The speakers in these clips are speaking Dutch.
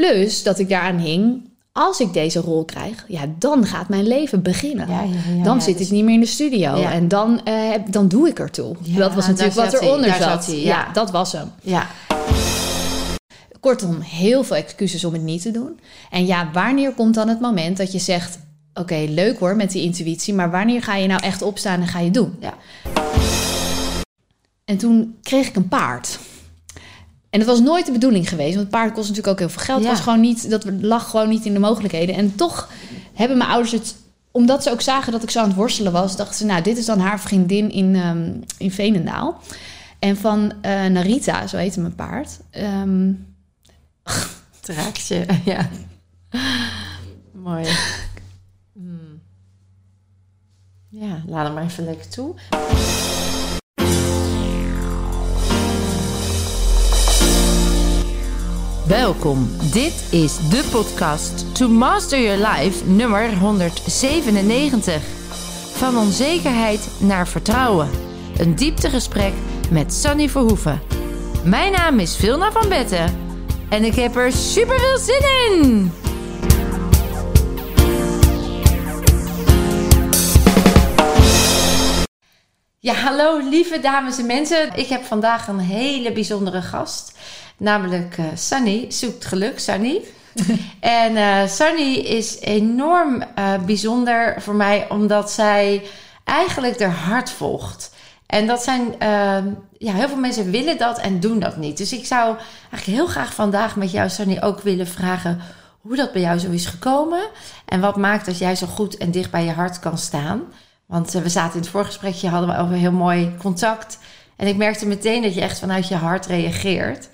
Plus dat ik daaraan hing, als ik deze rol krijg, ja, dan gaat mijn leven beginnen. Ja, ja, ja, dan zit dus- ik niet meer in de studio en dan, eh, dan doe ik ertoe. Dat was natuurlijk wat eronder zat. zat hij, ja. dat was hem. Ja, Kortom, heel veel excuses om het niet te doen. En ja, wanneer komt dan het moment dat je zegt: Oké, leuk hoor met die intuïtie, maar wanneer ga je nou echt opstaan en ga je doen? ja. En toen kreeg ik een paard. En dat was nooit de bedoeling geweest, want het paard kost natuurlijk ook heel veel geld. Ja. Het was gewoon niet, dat lag gewoon niet in de mogelijkheden. En toch hebben mijn ouders het, omdat ze ook zagen dat ik zo aan het worstelen was, dachten ze: Nou, dit is dan haar vriendin in, ehm, in Veenendaal. En van eh, Narita, zo heette mijn paard. ehm, Het raakt je, ja. Mooi. Hmm. Ja, laat hem maar even lekker toe. Welkom, dit is de podcast To Master Your Life nummer 197. Van onzekerheid naar vertrouwen. Een dieptegesprek met Sunny Verhoeven. Mijn naam is Vilna van Betten en ik heb er super veel zin in. Ja, hallo lieve dames en mensen. Ik heb vandaag een hele bijzondere gast. Namelijk eh Sunny. Zoekt geluk, Sunny. en eh Sunny is enorm eh, bijzonder voor mij omdat zij eigenlijk haar hart volgt. En dat zijn, ehm, ja, heel veel mensen willen dat en doen dat niet. Dus ik zou eigenlijk heel graag vandaag met jou, Sunny, ook willen vragen hoe dat bij jou zo is gekomen. En wat maakt dat jij zo goed en dicht bij je hart kan staan. Want we zaten in het voorgesprekje, hadden we over heel mooi contact. En ik merkte meteen dat je echt vanuit je hart reageert.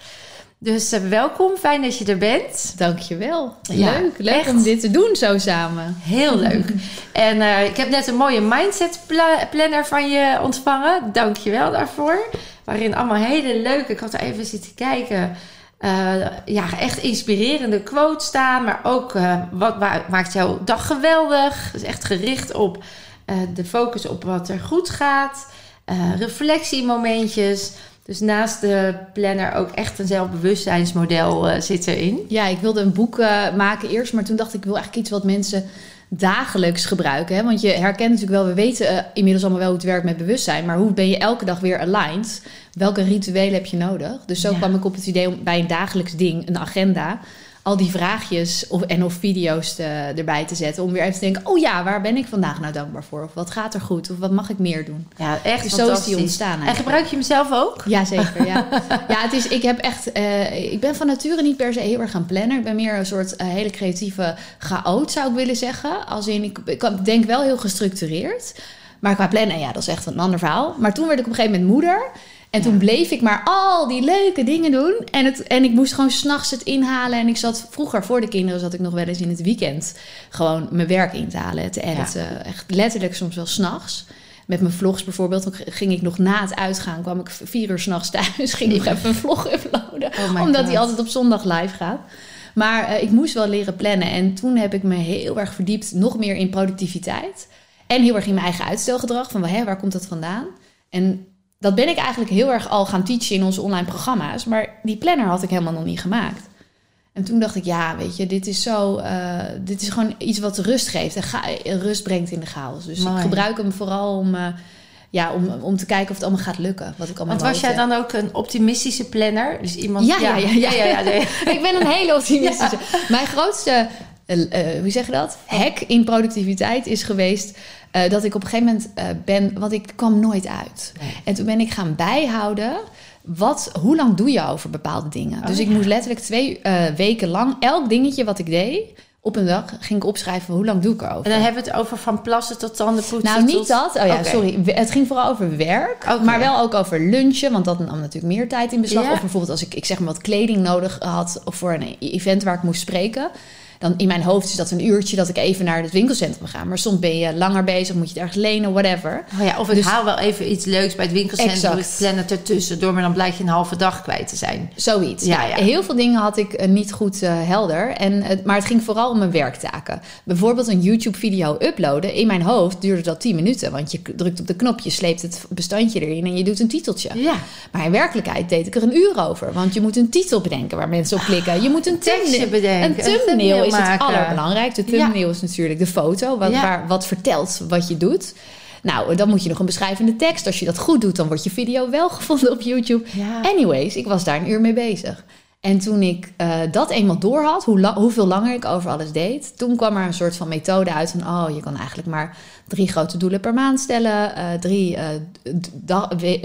Dus eh, welkom, fijn dat je er bent. Dankjewel. Ja, leuk, leuk echt. om dit te doen zo samen. Heel leuk. En eh, ik heb net een mooie mindset pla- planner van je ontvangen. Dank je wel daarvoor. Waarin allemaal hele leuke, ik had er even zitten kijken. eh, ja, echt inspirerende quotes staan. Maar ook wat ma- maakt jouw dag geweldig. Dus echt gericht op de focus op wat er goed gaat. Reflectiemomentjes. Dus naast de planner ook echt een zelfbewustzijnsmodel eh, zit erin. Ja, ik wilde een boek eh, maken eerst, maar toen dacht ik, ik wil eigenlijk iets wat mensen dagelijks gebruiken. Hè? Want je herkent natuurlijk wel, we weten eh, inmiddels allemaal wel hoe het werkt met bewustzijn, maar hoe ben je elke dag weer aligned? Welke rituelen heb je nodig? Dus zo Ja. kwam ik op het idee om bij een dagelijks ding, een agenda, al die vraagjes of, en of video's te- erbij te zetten. Om weer even te denken, oh ja, waar ben ik vandaag nou dankbaar voor? Of wat gaat er goed? Of wat mag ik meer doen? Ja, echt Dus zo is die ontstaan En gebruik je hem zelf ook? Jazeker, ja. ja, het is, ik heb echt, eh, ik ben van nature niet per se heel erg aan plannen. Ik ben meer een soort eh, hele creatieve chaot, zou ik willen zeggen. Als in, ik, ik denk wel heel gestructureerd. Maar qua plannen, ja, dat is echt een ander verhaal. Maar toen werd ik op een gegeven moment moeder. En toen bleef ik maar al die leuke dingen doen. En, het, en ik moest gewoon s'nachts het inhalen. En ik zat vroeger, voor de kinderen, zat ik nog wel eens in het weekend... gewoon mijn werk in te halen, te editen. Echt letterlijk soms wel s'nachts. Met mijn vlogs bijvoorbeeld. Ging ik nog na het uitgaan, kwam ik vier uur s'nachts thuis. Ging ik nog even een vlog uploaden. Oh omdat God. die altijd op zondag live gaat. Maar eh, ik moest wel leren plannen. En toen heb ik me heel erg verdiept, nog meer in productiviteit. En heel erg in mijn eigen uitstelgedrag. Van hè, waar komt dat vandaan? En dat ben ik eigenlijk heel erg al gaan teachen in onze online programma's. Maar die planner had ik helemaal nog niet gemaakt. En toen dacht ik, ja, weet je, dit is zo. eh, dit is gewoon iets wat rust geeft en ga, rust brengt in de chaos. Dus Mooi. ik gebruik hem vooral om, eh, ja, om, om te kijken of het allemaal gaat lukken. Wat ik allemaal Want was jij dan ook een optimistische planner? Dus iemand... Ja, ja, ja, ja. ja, ik ben een hele optimistische. Mijn grootste, eh, hoe zeg je dat? Hack in productiviteit is geweest. Eh, dat ik op een gegeven moment eh, ben, want ik kwam nooit uit. Nee. En toen ben ik gaan bijhouden. Wat, hoe lang doe je over bepaalde dingen? Oh, dus ik ja. moest letterlijk twee eh, weken lang elk dingetje wat ik deed, op een dag ging ik opschrijven hoe lang doe ik erover. En dan hebben we het over van plassen tot tandenpoetsen. Nou, niet tot... dat. Oh ja, sorry. Het ging vooral over werk. Maar wel ook over lunchen. Want dat nam natuurlijk meer tijd in beslag. Ja. Of bijvoorbeeld als ik, ik zeg maar wat kleding nodig had. Of voor een event waar ik moest spreken. Dan in mijn hoofd is dat een uurtje dat ik even naar het winkelcentrum ga. Maar soms ben je langer bezig, moet je het ergens lenen, whatever. Oh ja, of ik Dus- haal wel even iets leuks bij het winkelcentrum. Ik plan het ertussen door, maar dan blijf je een halve dag kwijt te zijn. Zoiets. Ja, Nou, ja. Heel veel dingen had ik eh, niet goed eh, helder. En, maar het ging vooral om mijn werktaken. Bijvoorbeeld een YouTube-video uploaden. In mijn hoofd duurde dat 10 minuten. Want je drukt op de knop, je sleept het bestandje erin en je doet een titeltje. Ja. Maar in werkelijkheid deed ik er een uur over. Want je moet een titel bedenken waar mensen op klikken. Je moet een thumbnail bedenken, Een thumbnail het allerbelangrijkste. De thumbnail is natuurlijk de foto. Wat, Ja. waar, wat vertelt wat je doet. Nou, dan moet je nog een beschrijvende tekst. Als je dat goed doet, dan wordt je video wel gevonden op YouTube. Ja. Anyways, ik was daar een uur mee bezig. En toen ik eh, dat eenmaal door had, hoe la- hoeveel langer ik over alles deed, toen kwam er een soort van methode uit van, oh, je kan eigenlijk maar drie grote doelen per maand stellen, eh, drie, eh,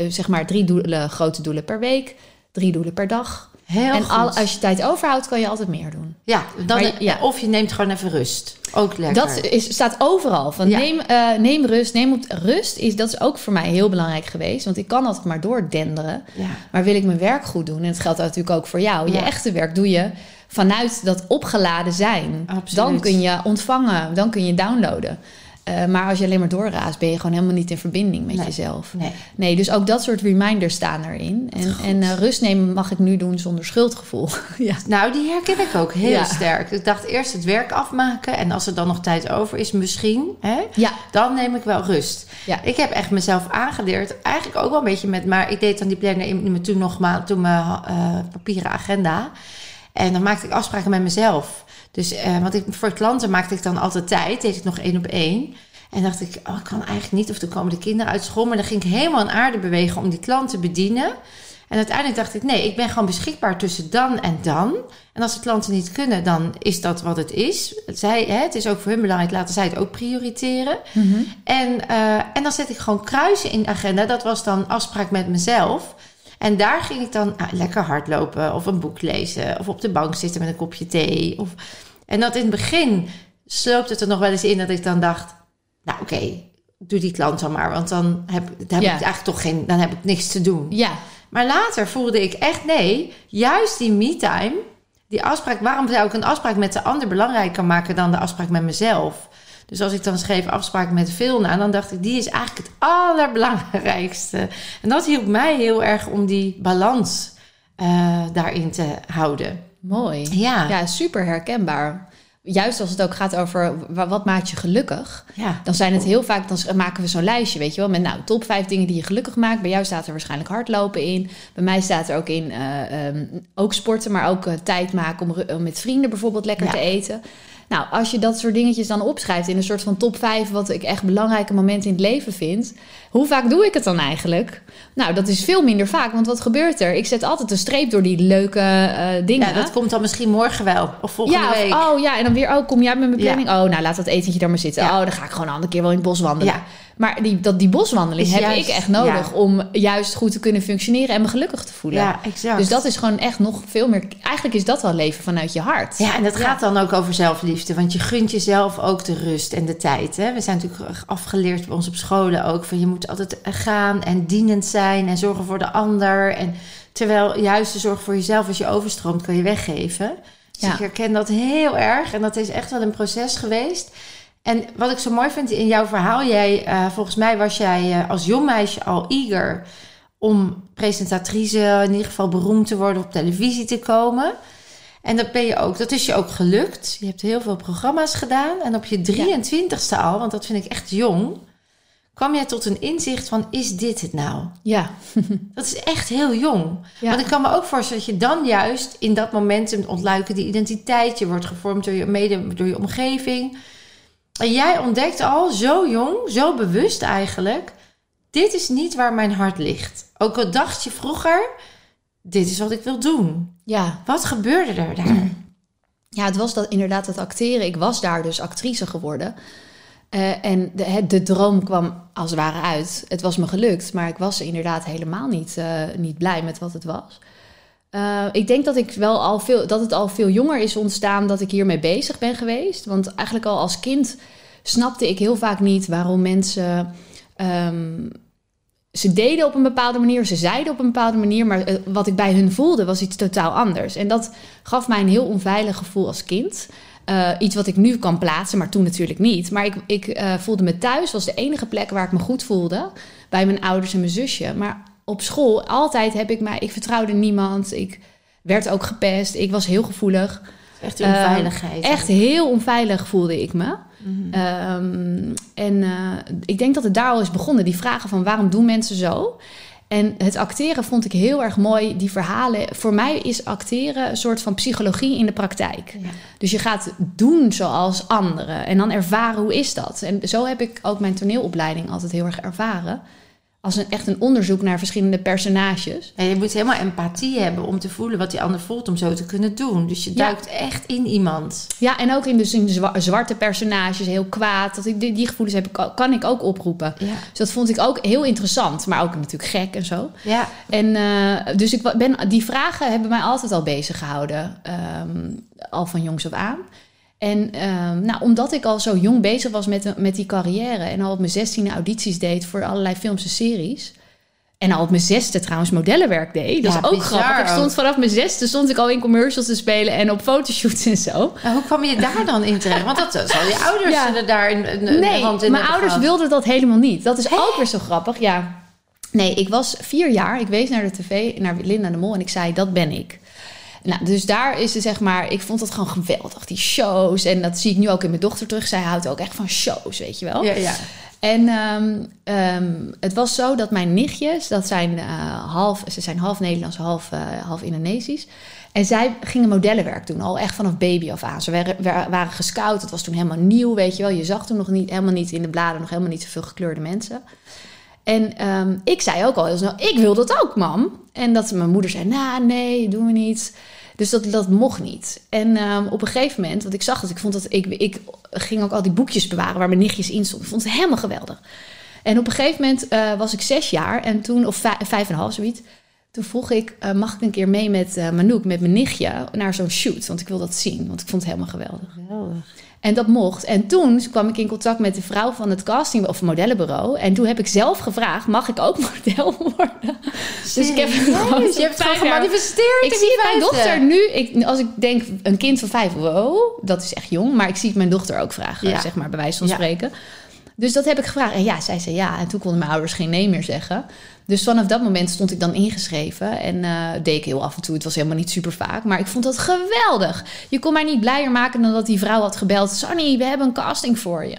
zeg maar drie doelen, grote doelen per week, drie doelen per dag. Heel en goed. al, als je tijd overhoudt, kan je altijd meer doen. Ja, dan, Maar ja. of je neemt gewoon even rust. Ook lekker. Dat is, staat overal. Van Ja. neem, eh, neem rust, neem op rust. Is, dat is ook voor mij heel belangrijk geweest. Want ik kan altijd maar doordenderen. ja. Maar wil ik mijn werk goed doen? En het geldt natuurlijk ook voor jou. Je echte werk doe je vanuit dat opgeladen zijn. Absoluut. Dan kun je ontvangen, dan kun je downloaden. Eh, maar als je alleen maar doorraast, ben je gewoon helemaal niet in verbinding met Nee. jezelf. Nee. Nee, dus ook dat soort reminders staan erin. En, en eh, rust nemen mag ik nu doen zonder schuldgevoel. ja. Nou, die herken ik ook heel Ja. sterk. Ik dacht eerst het werk afmaken. En als er dan nog tijd over is, misschien. Hè, Ja. dan neem ik wel rust. Ja. Ik heb echt mezelf aangeleerd. Eigenlijk ook wel een beetje met... Maar ik deed dan die planner in toen nog maar... Toen mijn eh, papieren agenda. En dan maakte ik afspraken met mezelf. Dus, eh, want ik, voor klanten maakte ik dan altijd tijd. Deed ik nog één op één. En dacht ik, oh, ik kan eigenlijk niet. Of dan komen de kinderen uit school. Maar dan ging ik helemaal aan aarde bewegen om die klant te bedienen. En uiteindelijk dacht ik, nee, ik ben gewoon beschikbaar tussen dan en dan. En als de klanten niet kunnen, dan is dat wat het is. Zij, hè, het is ook voor hun belangrijk, laten zij het ook prioriteren. En, eh, en dan zet ik gewoon kruisen in de agenda. Dat was dan afspraak met mezelf. En daar ging ik dan ah, lekker hardlopen of een boek lezen. Of op de bank zitten met een kopje thee. Of... En dat in het begin sloopt het er nog wel eens in dat ik dan dacht... Nou oké, doe die klant dan maar. Want dan heb, dan heb Ja. ik eigenlijk toch geen, dan heb ik niks te doen. ja, Maar later voelde ik echt nee, juist die me-time, die afspraak, waarom zou ik een afspraak met de ander belangrijker maken dan de afspraak met mezelf? Dus als ik dan schreef afspraak met Vilna, dan dacht ik, die is eigenlijk het allerbelangrijkste. En dat hielp mij heel erg om die balans eh, daarin te houden. mooi. Ja, ja. Super herkenbaar. Juist als het ook gaat over wa- wat maakt je gelukkig. Dan zijn het heel vaak, dan maken we zo'n lijstje, weet je wel, met nou top vijf dingen die je gelukkig maakt. Bij jou staat er waarschijnlijk hardlopen in. Bij mij staat er ook in eh, ehm, ook sporten, maar ook eh, tijd maken om, met vrienden bijvoorbeeld lekker Ja. te eten. Nou, als je dat soort dingetjes dan opschrijft in een soort van top 5, wat ik echt belangrijke momenten in het leven vind, hoe vaak doe ik het dan eigenlijk? Nou, dat is veel minder vaak, want wat gebeurt er? Ik zet altijd een streep door die leuke eh, dingen. Ja, dat komt dan misschien morgen wel, of volgende Ja, of- week. oh ja, en dan weer, oh, kom jij met mijn Ja. planning? Oh, nou, laat dat etentje daar maar zitten. Ja. Oh, dan ga ik gewoon een andere keer wel in het bos wandelen. Maar die, dat, die boswandeling Is heb juist- ik echt nodig ja. om juist goed te kunnen functioneren en me gelukkig te voelen. Ja, exact. Dus dat is gewoon echt nog veel meer... Eigenlijk is dat wel leven vanuit je hart. Ja, en dat gaat dan ook over zelfliefde. Want je gunt jezelf ook de rust en de tijd. Hè? We zijn natuurlijk afgeleerd bij ons op scholen ook... van je moet altijd gaan en dienend zijn... en zorgen voor de ander. En terwijl juist de zorg voor jezelf... als je overstroomt, kan je weggeven. Dus Ja. ik herken dat heel erg. En dat is echt wel een proces geweest. En wat ik zo mooi vind in jouw verhaal... Jij, eh, volgens mij was jij eh, als jong meisje al eager... om presentatrice, in ieder geval beroemd te worden... op televisie te komen... En dat ben je ook, dat is je ook gelukt. Je hebt heel veel programma's gedaan. En op je 23ste al, want dat vind ik echt jong, kwam jij tot een inzicht van: is dit het nou? Ja. Dat is echt heel jong. Ja. Want ik kan me ook voorstellen dat je dan juist in dat momentum ontluiken die identiteit. Je wordt gevormd door je, mede, door je omgeving. En jij ontdekt al zo jong, zo bewust eigenlijk: dit is niet waar mijn hart ligt. Ook al dacht je vroeger: dit is wat ik wil doen. Ja. Wat gebeurde er daar? Ja, het was dat, inderdaad het acteren. Ik was daar dus actrice geworden. Eh, en de, de droom kwam als het ware uit. Het was me gelukt, maar ik was inderdaad helemaal niet, eh, niet blij met wat het was. Eh, ik denk dat, ik wel al veel, dat het al veel jonger is ontstaan dat ik hiermee bezig ben geweest. Want eigenlijk al als kind snapte ik heel vaak niet waarom mensen. ehm, ze deden op een bepaalde manier, ze zeiden op een bepaalde manier, maar eh, wat ik bij hun voelde was iets totaal anders. En dat gaf mij een heel onveilig gevoel als kind. Eh, iets wat ik nu kan plaatsen, maar toen natuurlijk niet. Maar ik, ik voelde me thuis, was de enige plek waar ik me goed voelde. Bij mijn ouders en mijn zusje. Maar op school, altijd heb ik mij... Ik vertrouwde niemand. Ik werd ook gepest. Ik was heel gevoelig. Echt die onveiligheid. Uh, echt heel onveilig voelde ik me. Mm -hmm. en uh, ik denk dat het daar al is begonnen. Die vragen van waarom doen mensen zo? En het acteren vond ik heel erg mooi. Die verhalen. Voor mij is acteren een soort van psychologie in de praktijk. Ja. Dus je gaat doen zoals anderen. En dan ervaren hoe is dat. En zo heb ik ook mijn toneelopleiding altijd heel erg ervaren als een, echt een onderzoek naar verschillende personages. En je moet helemaal empathie hebben om te voelen wat die ander voelt om zo te kunnen doen. Dus je duikt ja. echt in iemand. Ja, en ook in, dus in zwarte personages, heel kwaad. Dat ik, die, die gevoelens heb, kan ik ook oproepen. Ja. Dus dat vond ik ook heel interessant, maar ook natuurlijk gek en zo. Ja. En uh, dus ik ben, die vragen hebben mij altijd al bezig gehouden, um, al van jongs af aan. En um, nou, omdat ik al zo jong bezig was met, met die carrière en al op mijn zestiende audities deed voor allerlei films en series. En al op mijn zesde trouwens modellenwerk deed. Dat Ja, is ook bizar grappig. Ik stond vanaf mijn zesde stond ik al in commercials te spelen en op fotoshoots en zo. Hoe kwam je daar dan in terecht? Want dat zal je ouders Ja. daar een, een, Nee, hand in mijn ouders gehad. wilden dat helemaal niet. Dat is ook weer zo grappig. Ja. Nee, ik was vier jaar. Ik wees naar de tv, naar Linda de Mol en ik zei, dat ben ik. Nou, dus daar is het zeg maar, ik vond het gewoon geweldig, die shows. En dat zie ik nu ook in mijn dochter terug. Zij houdt ook echt van shows, weet je wel. Ja, ja. En ehm, ehm, het was zo dat mijn nichtjes, dat zijn eh, half, ze zijn half Nederlands, half, eh, half Indonesisch. En zij gingen modellenwerk doen, al echt vanaf baby af aan. Ze waren, wa- waren gescout, het was toen helemaal nieuw, weet je wel. Je zag toen nog niet, helemaal niet in de bladen, nog helemaal niet zoveel gekleurde mensen. En ehm, ik zei ook al heel snel, ik wil dat ook, mam. En dat mijn moeder zei, nou, nee, doen we niet. Dus dat, dat mocht niet. En ehm, op een gegeven moment, want ik zag dat, ik vond dat, ik, ik ging ook al die boekjes bewaren waar mijn nichtjes in stonden. Ik vond het helemaal geweldig. En op een gegeven moment eh, was ik zes jaar en toen, of vijf, en een half, zoiets. Toen vroeg ik, eh, mag ik een keer mee met eh Manouk, met mijn nichtje, naar zo'n shoot? Want ik wil dat zien, want ik vond het helemaal geweldig. En dat mocht. En toen kwam ik in contact met de vrouw van het casting of modellenbureau. En toen heb ik zelf gevraagd: mag ik ook model worden? Dus ik heb gewoon je hebt het gewoon gemanifesteerd. Ik zie mijn dochter nu, ik, als ik denk een kind van vijf, wow, dat is echt jong. Maar ik zie het mijn dochter ook vragen, Ja. zeg maar, bij wijze van Ja. spreken. Dus dat heb ik gevraagd. En ja, zij zei ja. En toen konden mijn ouders geen nee meer zeggen. Dus vanaf dat moment stond ik dan ingeschreven. En eh, deed ik heel af en toe. Het was helemaal niet super vaak. Maar ik vond dat geweldig. Je kon mij niet blijer maken dan dat die vrouw had gebeld. Sonny, we hebben een casting voor je.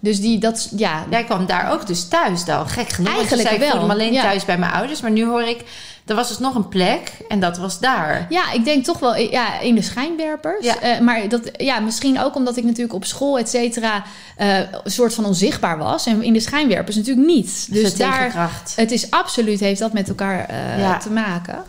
Dus die, dat, ja, Jij kwam daar ook dus thuis dan, gek genoeg. Eigenlijk zei, ik wel, me alleen ja. thuis bij mijn ouders. Maar nu hoor ik, er was dus nog een plek en dat was daar. Ja, ik denk toch wel ja, in de schijnwerpers. Ja. Eh, maar dat, ja, misschien ook omdat ik natuurlijk op school, et cetera, eh, een soort van onzichtbaar was. En in de schijnwerpers natuurlijk niet. Dus Dus daar, tegenkracht. het is absoluut, heeft dat met elkaar eh, Ja. te maken.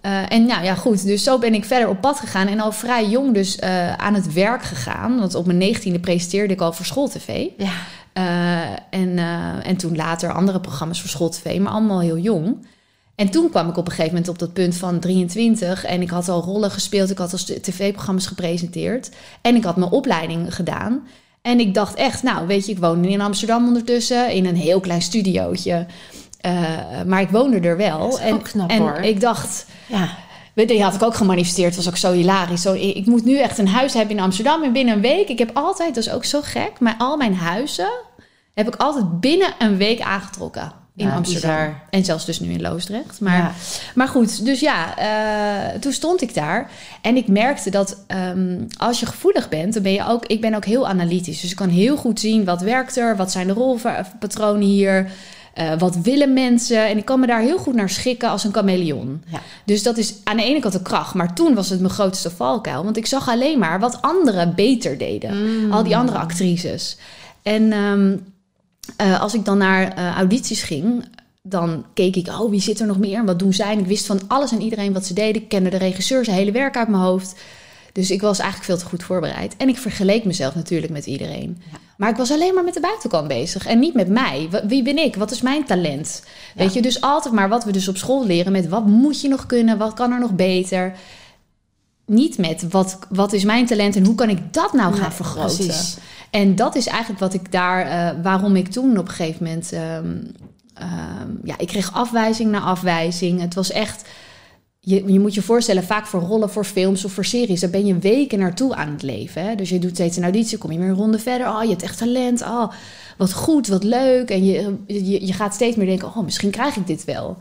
Eh, en nou ja, goed. Dus zo ben ik verder op pad gegaan. En al vrij jong dus eh, aan het werk gegaan. Want op mijn negentiende presenteerde ik al voor schooltv. Ja. Eh, en, eh, en toen later andere programma's voor schooltv, maar allemaal heel jong. En toen kwam ik op een gegeven moment op dat punt van 23 en ik had al rollen gespeeld, ik had al tv-programma's gepresenteerd en ik had mijn opleiding gedaan. En ik dacht echt, nou weet je, ik woonde in Amsterdam ondertussen in een heel klein studiootje. Eh, maar ik woonde er wel. Dat is en ook knap, en hoor. ik dacht, Ja. Weet je, die had ik ook gemanifesteerd. was ook zo hilarisch. Zo, ik ik moet nu echt een huis hebben in Amsterdam. En binnen een week, ik heb altijd, dat is ook zo gek, maar al mijn huizen heb ik altijd binnen een week aangetrokken in Ja, Amsterdam. bizar. En zelfs dus nu in Loosdrecht. Maar, Ja. maar goed, dus ja, eh, toen stond ik daar. En ik merkte dat ehm, als je gevoelig bent, dan ben je ook... Ik ben ook heel analytisch. Dus ik kan heel goed zien wat werkt er. Wat zijn de rolpatronen hier? eh, wat willen mensen? En ik kan me daar heel goed naar schikken als een chameleon. Ja. Dus dat is aan de ene kant een kracht. Maar toen was het mijn grootste valkuil. Want ik zag alleen maar wat anderen beter deden. Al die andere actrices. En ehm, eh, als ik dan naar eh, audities ging... dan keek ik, oh, wie zit er nog meer? En wat doen zij? En ik wist van alles en iedereen wat ze deden. Ik kende de regisseur, zijn hele werk uit mijn hoofd. Dus ik was eigenlijk veel te goed voorbereid. En ik vergeleek mezelf natuurlijk met iedereen. Maar ik was alleen maar met de buitenkant bezig. En niet met mij. Wie ben ik? Wat is mijn talent? Weet je, dus altijd maar wat we dus op school leren met wat moet je nog kunnen? Wat kan er nog beter? Niet met wat, wat is mijn talent en hoe kan ik dat nou gaan vergroten? precies. En dat is eigenlijk wat ik daar, eh, waarom ik toen op een gegeven moment, ehm, ehm, ja, ik kreeg afwijzing na afwijzing. Het was echt, je, je moet je voorstellen, vaak voor rollen, voor films of voor series, daar ben je weken naartoe aan het leven. Hè? Dus je doet steeds een auditie, kom je weer een ronde verder. Oh, je hebt echt talent. Oh, wat goed, wat leuk. En je, je, je gaat steeds meer denken, oh, misschien krijg ik dit wel.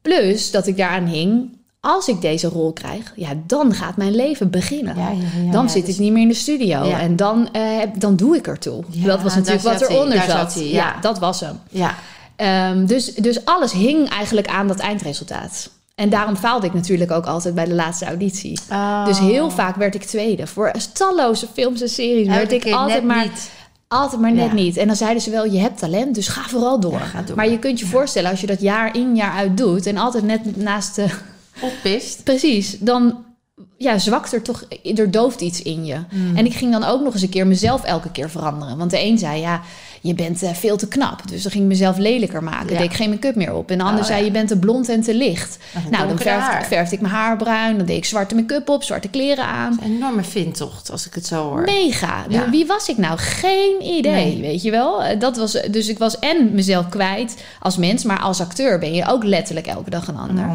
Plus dat ik daaraan hing, als ik deze rol krijg, ja, dan gaat mijn leven beginnen. Ja, ja, ja, dan zit dus- ik niet meer in de studio. En dan, eh, dan doe ik ertoe. Dat was natuurlijk wat eronder zat. zat hij, ja. dat was hem. Ja, Ehm, dus, dus alles hing eigenlijk aan dat eindresultaat. En daarom faalde ik natuurlijk ook altijd bij de laatste auditie. Oh. Dus heel vaak werd ik tweede. Voor talloze films en series werd ik altijd maar, niet. altijd maar net Ja. niet. En dan zeiden ze wel, je hebt talent, dus ga vooral door. Ja, ga door. Maar je kunt je voorstellen, als je dat jaar in jaar uit doet... en altijd net naast de... Oppist. Precies, dan ja, zwakt er toch... Er dooft iets in je. Hmm. En ik ging dan ook nog eens een keer mezelf elke keer veranderen. Want de een zei, ja, je bent eh, veel te knap. Dus dan ging ik mezelf lelijker maken. Ja. Deed ik geen make-up meer op. En de ander Oh, zei, ja. je bent te blond en te licht. Nou, dan verfde, verfde ik mijn haar bruin. Dan deed ik zwarte make-up op, zwarte kleren aan. Een enorme vindtocht, als ik het zo hoor. Mega. Ja. Wie was ik nou? Geen idee, Nee. weet je wel. Eh, Dat was, dus ik was en mezelf kwijt als mens, maar als acteur ben je ook letterlijk elke dag een ander.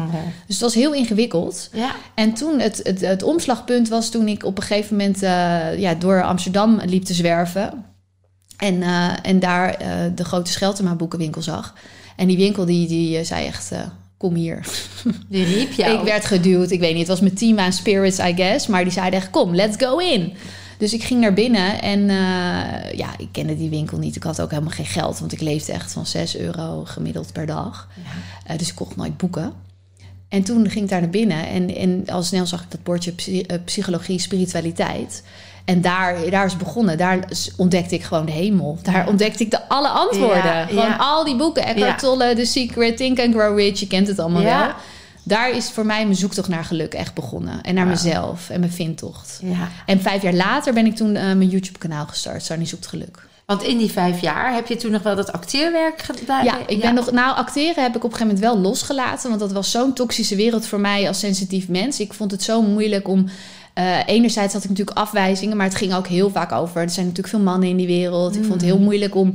Dus het was heel ingewikkeld. Ja. En toen, het, het, het omslagpunt was toen ik op een gegeven moment eh, ja, door Amsterdam liep te zwerven. En, eh, en daar eh, de grote Scheltema boekenwinkel zag. En die winkel die, die eh, zei echt, kom hier. Die riep jou. Ik werd geduwd, ik weet niet, het was mijn team aan spirits, I guess. Maar die zeiden echt, kom, let's go in. Dus ik ging naar binnen en ja, ik kende die winkel niet. Ik had ook helemaal geen geld, want ik leefde echt van 6 euro gemiddeld per dag. Ja. Dus ik kocht nooit boeken. En toen ging ik daar naar binnen en, en al snel zag ik dat bordje psy- psychologie, spiritualiteit. En daar, daar is begonnen. Daar ontdekte ik gewoon de hemel. Daar ontdekte ik de alle antwoorden. Ja, gewoon ja. al die boeken. Eckhart. Tolle, The Secret, Think and Grow Rich. Je kent het allemaal wel. Daar is voor mij mijn zoektocht naar geluk echt begonnen. En naar mezelf en mijn vindtocht. En vijf jaar later ben ik toen eh, mijn YouTube-kanaal gestart. Sarni zoekt geluk. Want in die vijf jaar heb je toen nog wel dat acteerwerk gedaan? Ja, ik ben nog. Nou, acteren heb ik op een gegeven moment wel losgelaten. Want dat was zo'n toxische wereld voor mij als sensitief mens. Ik vond het zo moeilijk om. Eh, enerzijds had ik natuurlijk afwijzingen, maar het ging ook heel vaak over. Er zijn natuurlijk veel mannen in die wereld. Ik vond het heel moeilijk om.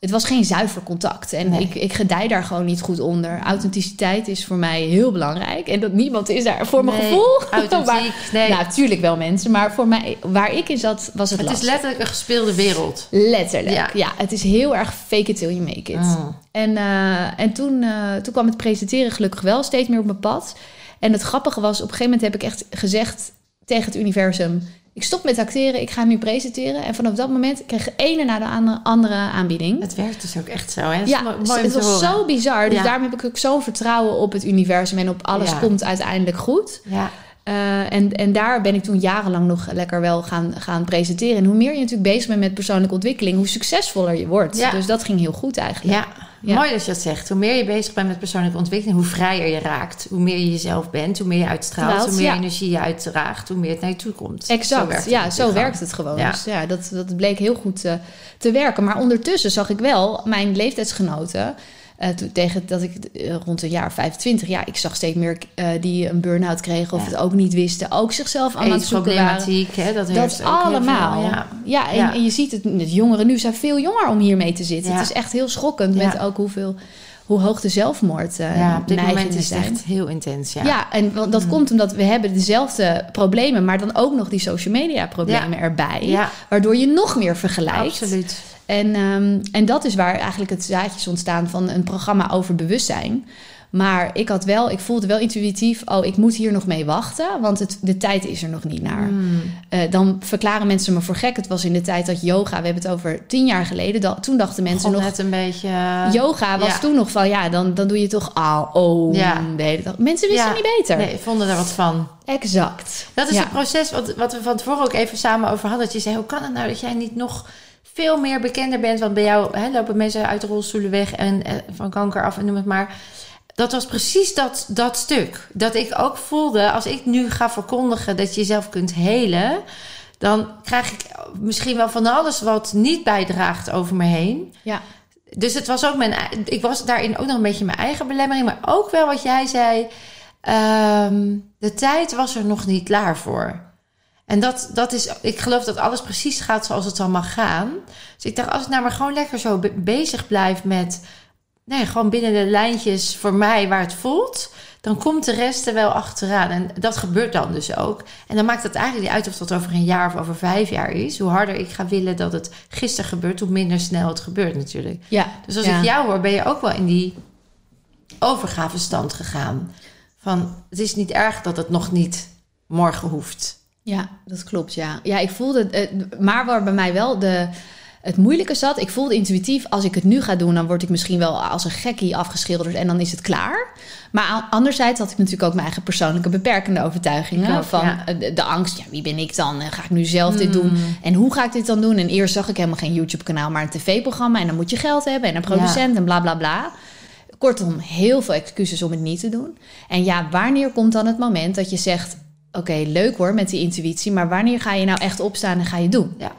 Het was geen zuiver contact. En Nee. ik, ik gedij daar gewoon niet goed onder. Authenticiteit is voor mij heel belangrijk. En dat niemand is daar voor mijn gevoel. authentiek, Maar- nee. Nou, natuurlijk wel mensen. Maar voor mij, waar ik in zat, was het, het is letterlijk een gespeelde wereld. Letterlijk. Ja. Ja. het is heel erg fake it till you make it. Mm. En, eh, en toen, eh, toen kwam het presenteren gelukkig wel steeds meer op mijn pad. En het grappige was, op een gegeven moment heb ik echt gezegd tegen het universum... ik stop met acteren, ik ga nu presenteren. En vanaf dat moment kreeg ik de ene na de andere, andere aanbieding. Het werkt dus ook echt zo. Hè? Dat Ja, mo- mooi om het was horen. zo bizar. Dus Ja. daarom heb ik ook zo'n vertrouwen op het universum... en op alles Ja. komt uiteindelijk goed. Ja. Eh, en, en daar ben ik toen jarenlang nog lekker wel gaan, gaan presenteren. En hoe meer je natuurlijk bezig bent met persoonlijke ontwikkeling... hoe succesvoller je wordt. Ja. Dus dat ging heel goed eigenlijk. Ja. Ja. mooi dat je dat zegt. Hoe meer je bezig bent met persoonlijke ontwikkeling, hoe vrijer je raakt. Hoe meer je jezelf bent, hoe meer je uitstraalt, Straalt, hoe meer ja. energie je uitdraagt, hoe meer het naar je toe komt. Exact, werkt het ja, zo werkt het gewoon. Ja. Dus ja, dat, dat bleek heel goed eh, te werken. Maar ondertussen zag ik wel mijn leeftijdsgenoten... eh, toen- tegen dat ik eh, rond een jaar 25, ja, ik zag steeds meer eh, die een burn-out kregen of Ja. het ook niet wisten, ook zichzelf aan het zoeken waren. Hè, dat, Dat allemaal. veel, ja, ja. en, Ja. en je ziet het, de jongeren nu zijn veel jonger om hiermee te zitten. Ja. Het is echt heel schokkend met ook hoeveel, hoe hoog de zelfmoord eh ja, op dit moment is het echt heel intens. Ja. Ja, en want dat komt omdat we hebben dezelfde problemen, maar dan ook nog die social media problemen erbij. Ja. Waardoor je nog meer vergelijkt. absoluut. En, ehm, en dat is waar eigenlijk het zaadje is ontstaan van een programma over bewustzijn. Maar ik had wel, ik voelde wel intuïtief, oh, ik moet hier nog mee wachten, want het, de tijd is er nog niet naar. Hmm. Eh, dan verklaren mensen me voor gek. Het was in de tijd dat yoga, we hebben het over tien jaar geleden, dat, toen dachten mensen nog, net een beetje... eh, yoga was ja. toen nog van, ja, dan, dan doe je toch ah, oh, Ja. de hele dag. Mensen wisten Ja. niet beter. Nee, vonden er wat van. Exact. Dat is het proces wat, wat we van tevoren ook even samen over hadden. Dat je zei, hoe kan het nou dat jij niet nog veel meer bekender bent? Want bij jou hè, lopen mensen uit de rolstoelen weg en eh, van kanker af en noem het maar. Dat was precies dat, dat stuk. Dat ik ook voelde, als ik nu ga verkondigen dat je jezelf kunt helen... dan krijg ik misschien wel van alles wat niet bijdraagt over me heen. Ja. Dus het was ook mijn, ik was daarin ook nog een beetje mijn eigen belemmering, maar ook wel wat jij zei. ehm, de tijd was er nog niet klaar voor. En dat, dat is, ik geloof dat alles precies gaat zoals het zal mag gaan. Dus ik dacht, als ik nou maar gewoon lekker zo be- bezig blijf met nee, gewoon binnen de lijntjes voor mij waar het voelt, dan komt de rest er wel achteraan. En dat gebeurt dan dus ook. En dan maakt het eigenlijk niet uit of dat over een jaar of over vijf jaar is. Hoe harder ik ga willen dat het gisteren gebeurt, hoe minder snel het gebeurt natuurlijk. Ja. Dus als ja. ik jou hoor, ben je ook wel in die overgavestand gegaan. Van het is niet erg dat het nog niet morgen hoeft. Ja, dat klopt, ja. Ja, ik voelde... eh, maar waar bij mij wel de, het moeilijke zat... Ik voelde intuïtief, als ik het nu ga doen... dan word ik misschien wel als een gekkie afgeschilderd... en dan is het klaar. Maar anderzijds had ik natuurlijk ook mijn eigen persoonlijke beperkende overtuigingen. Ook, van ja. eh, de, de angst, ja, wie ben ik dan? En Ga ik nu zelf dit doen? En hoe ga ik dit dan doen? En eerst zag ik helemaal geen YouTube-kanaal, maar een tv-programma. En dan moet je geld hebben en een producent en bla bla bla. Kortom, heel veel excuses om het niet te doen. En ja, wanneer komt dan het moment dat je zegt... oké, leuk hoor met die intuïtie... maar wanneer ga je nou echt opstaan en ga je doen? Ja.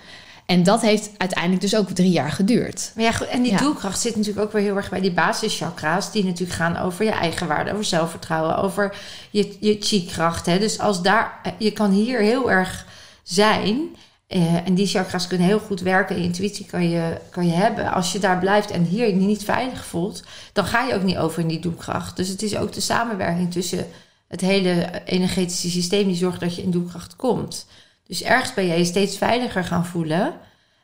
En dat heeft uiteindelijk dus ook drie jaar geduurd. Maar ja, goed, en die Ja. doelkracht zit natuurlijk ook weer heel erg bij die basischakra's, die natuurlijk gaan over je eigenwaarde, over zelfvertrouwen, over je, je chi-kracht. Dus als daar, je kan hier heel erg zijn. eh, en die chakra's kunnen heel goed werken. En intuïtie kan je, kan je hebben. Als je daar blijft en hier je niet veilig voelt, dan ga je ook niet over in die doelkracht. Dus het is ook de samenwerking tussen het hele energetische systeem die zorgt dat je in doelkracht komt. Dus ergens ben jij je steeds veiliger gaan voelen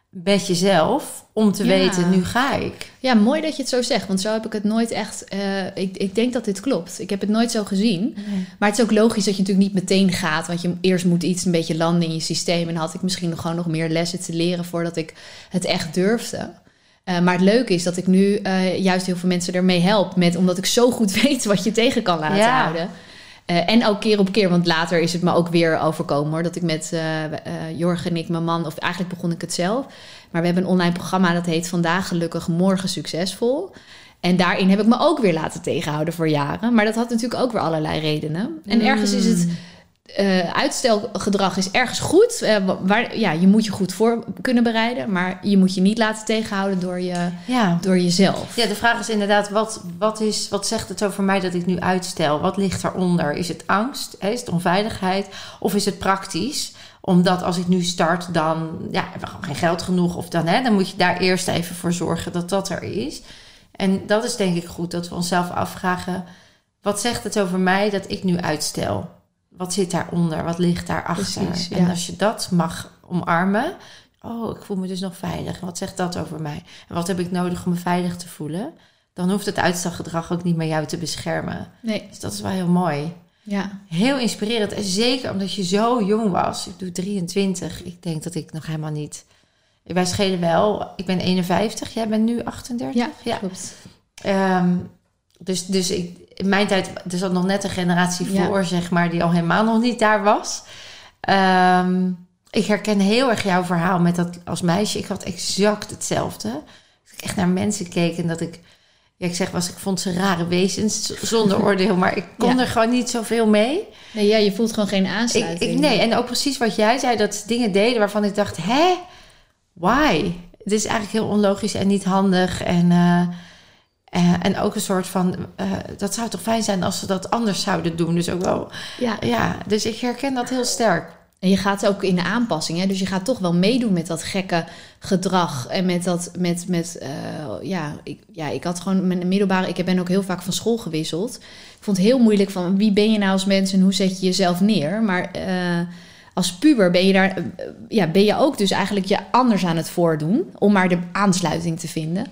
met jezelf om te Ja. weten, nu ga ik. Ja, mooi dat je het zo zegt, want zo heb ik het nooit echt. eh, ik, ik denk dat dit klopt. Ik heb het nooit zo gezien. Maar het is ook logisch dat je natuurlijk niet meteen gaat, want je eerst moet iets een beetje landen in je systeem. En dan had ik misschien nog gewoon nog meer lessen te leren voordat ik het echt durfde. Eh, maar het leuke is dat ik nu eh, juist heel veel mensen ermee help, met, omdat ik zo goed weet wat je tegen kan laten Ja. houden. Eh, en ook keer op keer, want later is het me ook weer overkomen hoor. Dat ik met eh, Jorgen en ik, mijn man, of eigenlijk begon ik het zelf. Maar we hebben een online programma dat heet Vandaag Gelukkig, Morgen Succesvol. En daarin heb ik me ook weer laten tegenhouden voor jaren. Maar dat had natuurlijk ook weer allerlei redenen. En ergens is het eh, uitstelgedrag is ergens goed. Eh, wa- waar, ja, je moet je goed voor kunnen bereiden. Maar je moet je niet laten tegenhouden door, je, Ja. door jezelf. Ja, de vraag is inderdaad, wat, wat, is, wat zegt het over mij dat ik nu uitstel? Wat ligt daaronder? Is het angst? Is het onveiligheid? Of is het praktisch? Omdat als ik nu start, dan ja, hebben we gewoon geen geld genoeg. Of dan, hè, dan moet je daar eerst even voor zorgen dat dat er is. En dat is denk ik goed, dat we onszelf afvragen... wat zegt het over mij dat ik nu uitstel? Wat zit daaronder? Wat ligt daarachter? Precies, En ja. als je dat mag omarmen... oh, ik voel me dus nog veilig. Wat zegt dat over mij? En wat heb ik nodig om me veilig te voelen? Dan hoeft het uitstelgedrag ook niet meer jou te beschermen. Nee, Dus dat is wel heel mooi. ja. Heel inspirerend. En zeker omdat je zo jong was. Ik doe 23. Ik denk dat ik nog helemaal niet... Wij schelen wel. Ik ben 51. Jij bent nu 38? Ja, klopt. Ehm, dus dus ik, in mijn tijd, er zat nog net een generatie Ja. voor, zeg maar, die al helemaal nog niet daar was. Ehm, ik herken heel erg jouw verhaal met dat als meisje. Ik had exact hetzelfde. Dat ik echt naar mensen keek en dat ik, ja, ik zeg was, ik vond ze rare wezens zonder oordeel, maar ik kon Ja. er gewoon niet zoveel mee. Nee, ja, je voelt gewoon geen aansluiting. ik, nee, en ook precies wat jij zei, dat ze dingen deden waarvan ik dacht, hè, why? Het is eigenlijk heel onlogisch en niet handig. En, eh, eh, en ook een soort van, eh, dat zou toch fijn zijn als ze dat anders zouden doen. Dus ook wel, Ja, ja, dus ik herken dat heel sterk. En je gaat ook in de aanpassing, hè? dus je gaat toch wel meedoen met dat gekke gedrag en met dat, met, met, eh, ja, ik, ja, ik had gewoon mijn middelbare, ik ben ook heel vaak van school gewisseld. Ik vond het heel moeilijk van wie ben je nou als mens en hoe zet je jezelf neer, maar als puber ben je daar, ja, ben je ook dus eigenlijk je anders aan het voordoen om maar de aansluiting te vinden.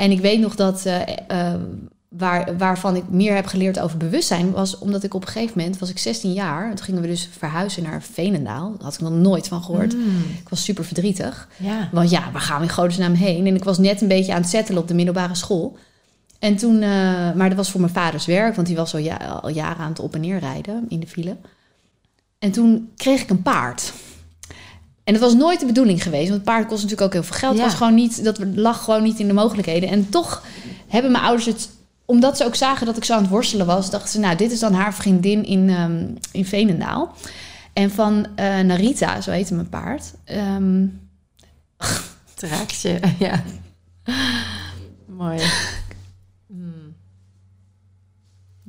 En ik weet nog dat eh, eh, waar, waarvan ik meer heb geleerd over bewustzijn was omdat ik op een gegeven moment was ik 16 jaar. Toen gingen we dus verhuizen naar Veenendaal. Daar had ik nog nooit van gehoord. Ik was super verdrietig. Ja. Want ja, waar gaan we in godesnaam heen? En ik was net een beetje aan het settelen op de middelbare school. En toen, eh, maar dat was voor mijn vaders werk, want die was al, ja, al jaren aan het op en neer rijden in de file. En toen kreeg ik een paard. En dat was nooit de bedoeling geweest, want het paard kost natuurlijk ook heel veel geld. Ja. Het was gewoon niet, dat lag gewoon niet in de mogelijkheden. En toch hebben mijn ouders het, omdat ze ook zagen dat ik zo aan het worstelen was, dachten ze, nou, dit is dan haar vriendin in, ehm, in Veenendaal. En van eh, Narita, zo heette mijn paard. ehm, Het raakt je, ja. Mooi.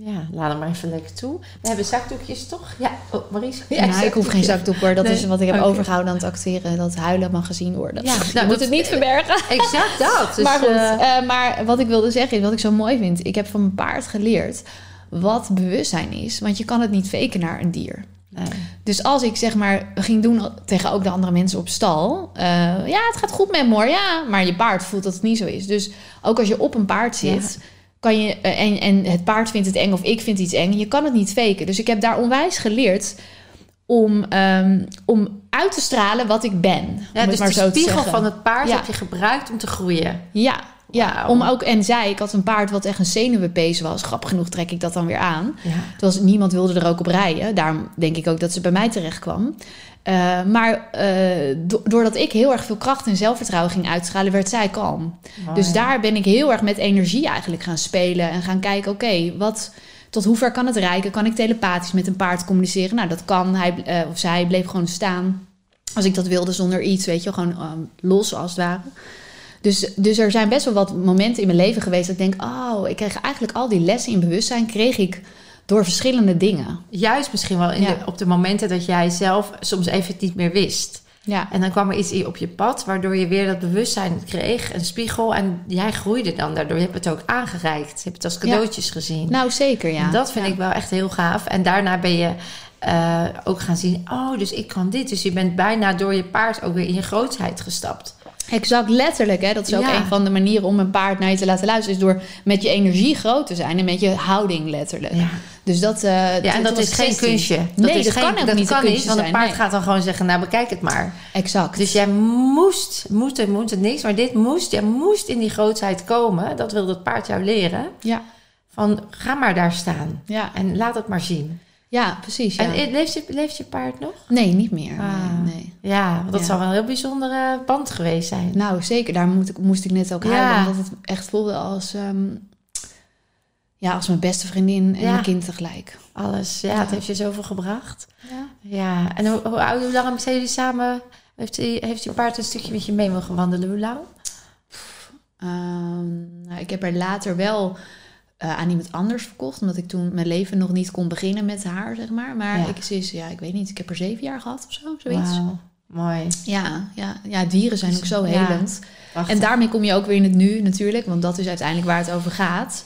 Ja, laat hem maar even lekker toe. We hebben zakdoekjes, toch? Ja, oh, Maries. Ja, ik hoef geen zakdoek hoor. Dat Nee. is wat ik heb overgehouden aan het acteren. Dat huilen mag gezien worden. Ja, nou, moet dat- het niet verbergen. Exact dat. Dus, maar goed, eh, eh, maar wat ik wilde zeggen is, wat ik zo mooi vind. Ik heb van mijn paard geleerd wat bewustzijn is. Want je kan het niet faken naar een dier. nee. Dus als ik zeg maar ging doen tegen ook de andere mensen op stal. eh, ja, het gaat goed met me hoor. Ja, maar je paard voelt dat het niet zo is. Dus ook als je op een paard zit. Kan je, eh, en, en het paard vindt het eng of ik vind iets eng. Je kan het niet faken. Dus ik heb daar onwijs geleerd om, ehm, om uit te stralen wat ik ben. Ja, dus maar de zo spiegel van het paard Ja. heb je gebruikt om te groeien. Ja, ja om ook, en zij, ik had een paard wat echt een zenuwenpees was. Grappig genoeg trek ik dat dan weer aan. Ja. Terwijl niemand wilde er ook op rijden. Daarom denk ik ook dat ze bij mij terecht kwam. Eh, maar eh, do- doordat ik heel erg veel kracht en zelfvertrouwen ging uitstralen, werd zij kalm. Dus daar ben ik heel erg met energie eigenlijk gaan spelen. En gaan kijken, oké, wat tot hoe ver kan het reiken? Kan ik telepathisch met een paard communiceren? Nou, dat kan. Hij, eh, of zij bleef gewoon staan. Als ik dat wilde zonder iets, weet je, gewoon ehm, los als het ware. Dus, dus er zijn best wel wat momenten in mijn leven geweest dat ik denk, oh, ik kreeg eigenlijk al die lessen in bewustzijn, kreeg ik door verschillende dingen. Juist misschien wel in Ja. de, op de momenten dat jij zelf soms even het niet meer wist. Ja, En dan kwam er iets op je pad, waardoor je weer dat bewustzijn kreeg, een spiegel. En jij groeide dan daardoor. Je hebt het ook aangereikt. Je hebt het als cadeautjes gezien. nou zeker, ja. En dat vind Ja. ik wel echt heel gaaf. En daarna ben je eh, ook gaan zien, oh, dus ik kan dit. Dus je bent bijna door je paard ook weer in je grootheid gestapt. Exact, letterlijk. Hè? Dat is ook Ja. een van de manieren om een paard naar je te laten luisteren. Is door met je energie groot te zijn en met je houding letterlijk. Ja. Dus dat, eh, Ja, en dat is geen 16. kunstje. nee, is dat geen, kan ook dat niet kan niet, want een paard nee. gaat dan gewoon zeggen, nou bekijk het maar. Exact. Dus jij moest, moest en moet het niks, maar dit moest, jij moest in die grootheid komen. Dat wil het paard jou leren. ja, Van, ga maar daar staan ja. en laat het maar zien. ja, precies. Ja. En leeft je, leeft je paard nog? nee, niet meer. Ah. Nee. Ja, want dat Ja. zal wel een heel bijzondere band geweest zijn. Nou, zeker. Daar moet ik, moest ik net ook Ja. huilen. Omdat het echt voelde als, ehm, ja, als mijn beste vriendin en Ja. mijn kind tegelijk. Alles, ja, het heeft je zoveel gebracht. Ja. Ja, en hoe, hoe, oud- hoe lang zijn jullie samen? Heeft, die, heeft je paard een stukje met je mee mogen wandelen? Hoe lang? Ehm, nou, ik heb er later wel eh, aan iemand anders verkocht. Omdat ik toen mijn leven nog niet kon beginnen met haar, zeg maar. Maar Ja. ik, is, ja, ik weet niet, ik heb er zeven jaar gehad of zo, zoiets. Mooi. Ja, ja, ja, dieren zijn ook zo Ja. helend. En daarmee kom je ook weer in het nu natuurlijk. Want dat is uiteindelijk waar het over gaat.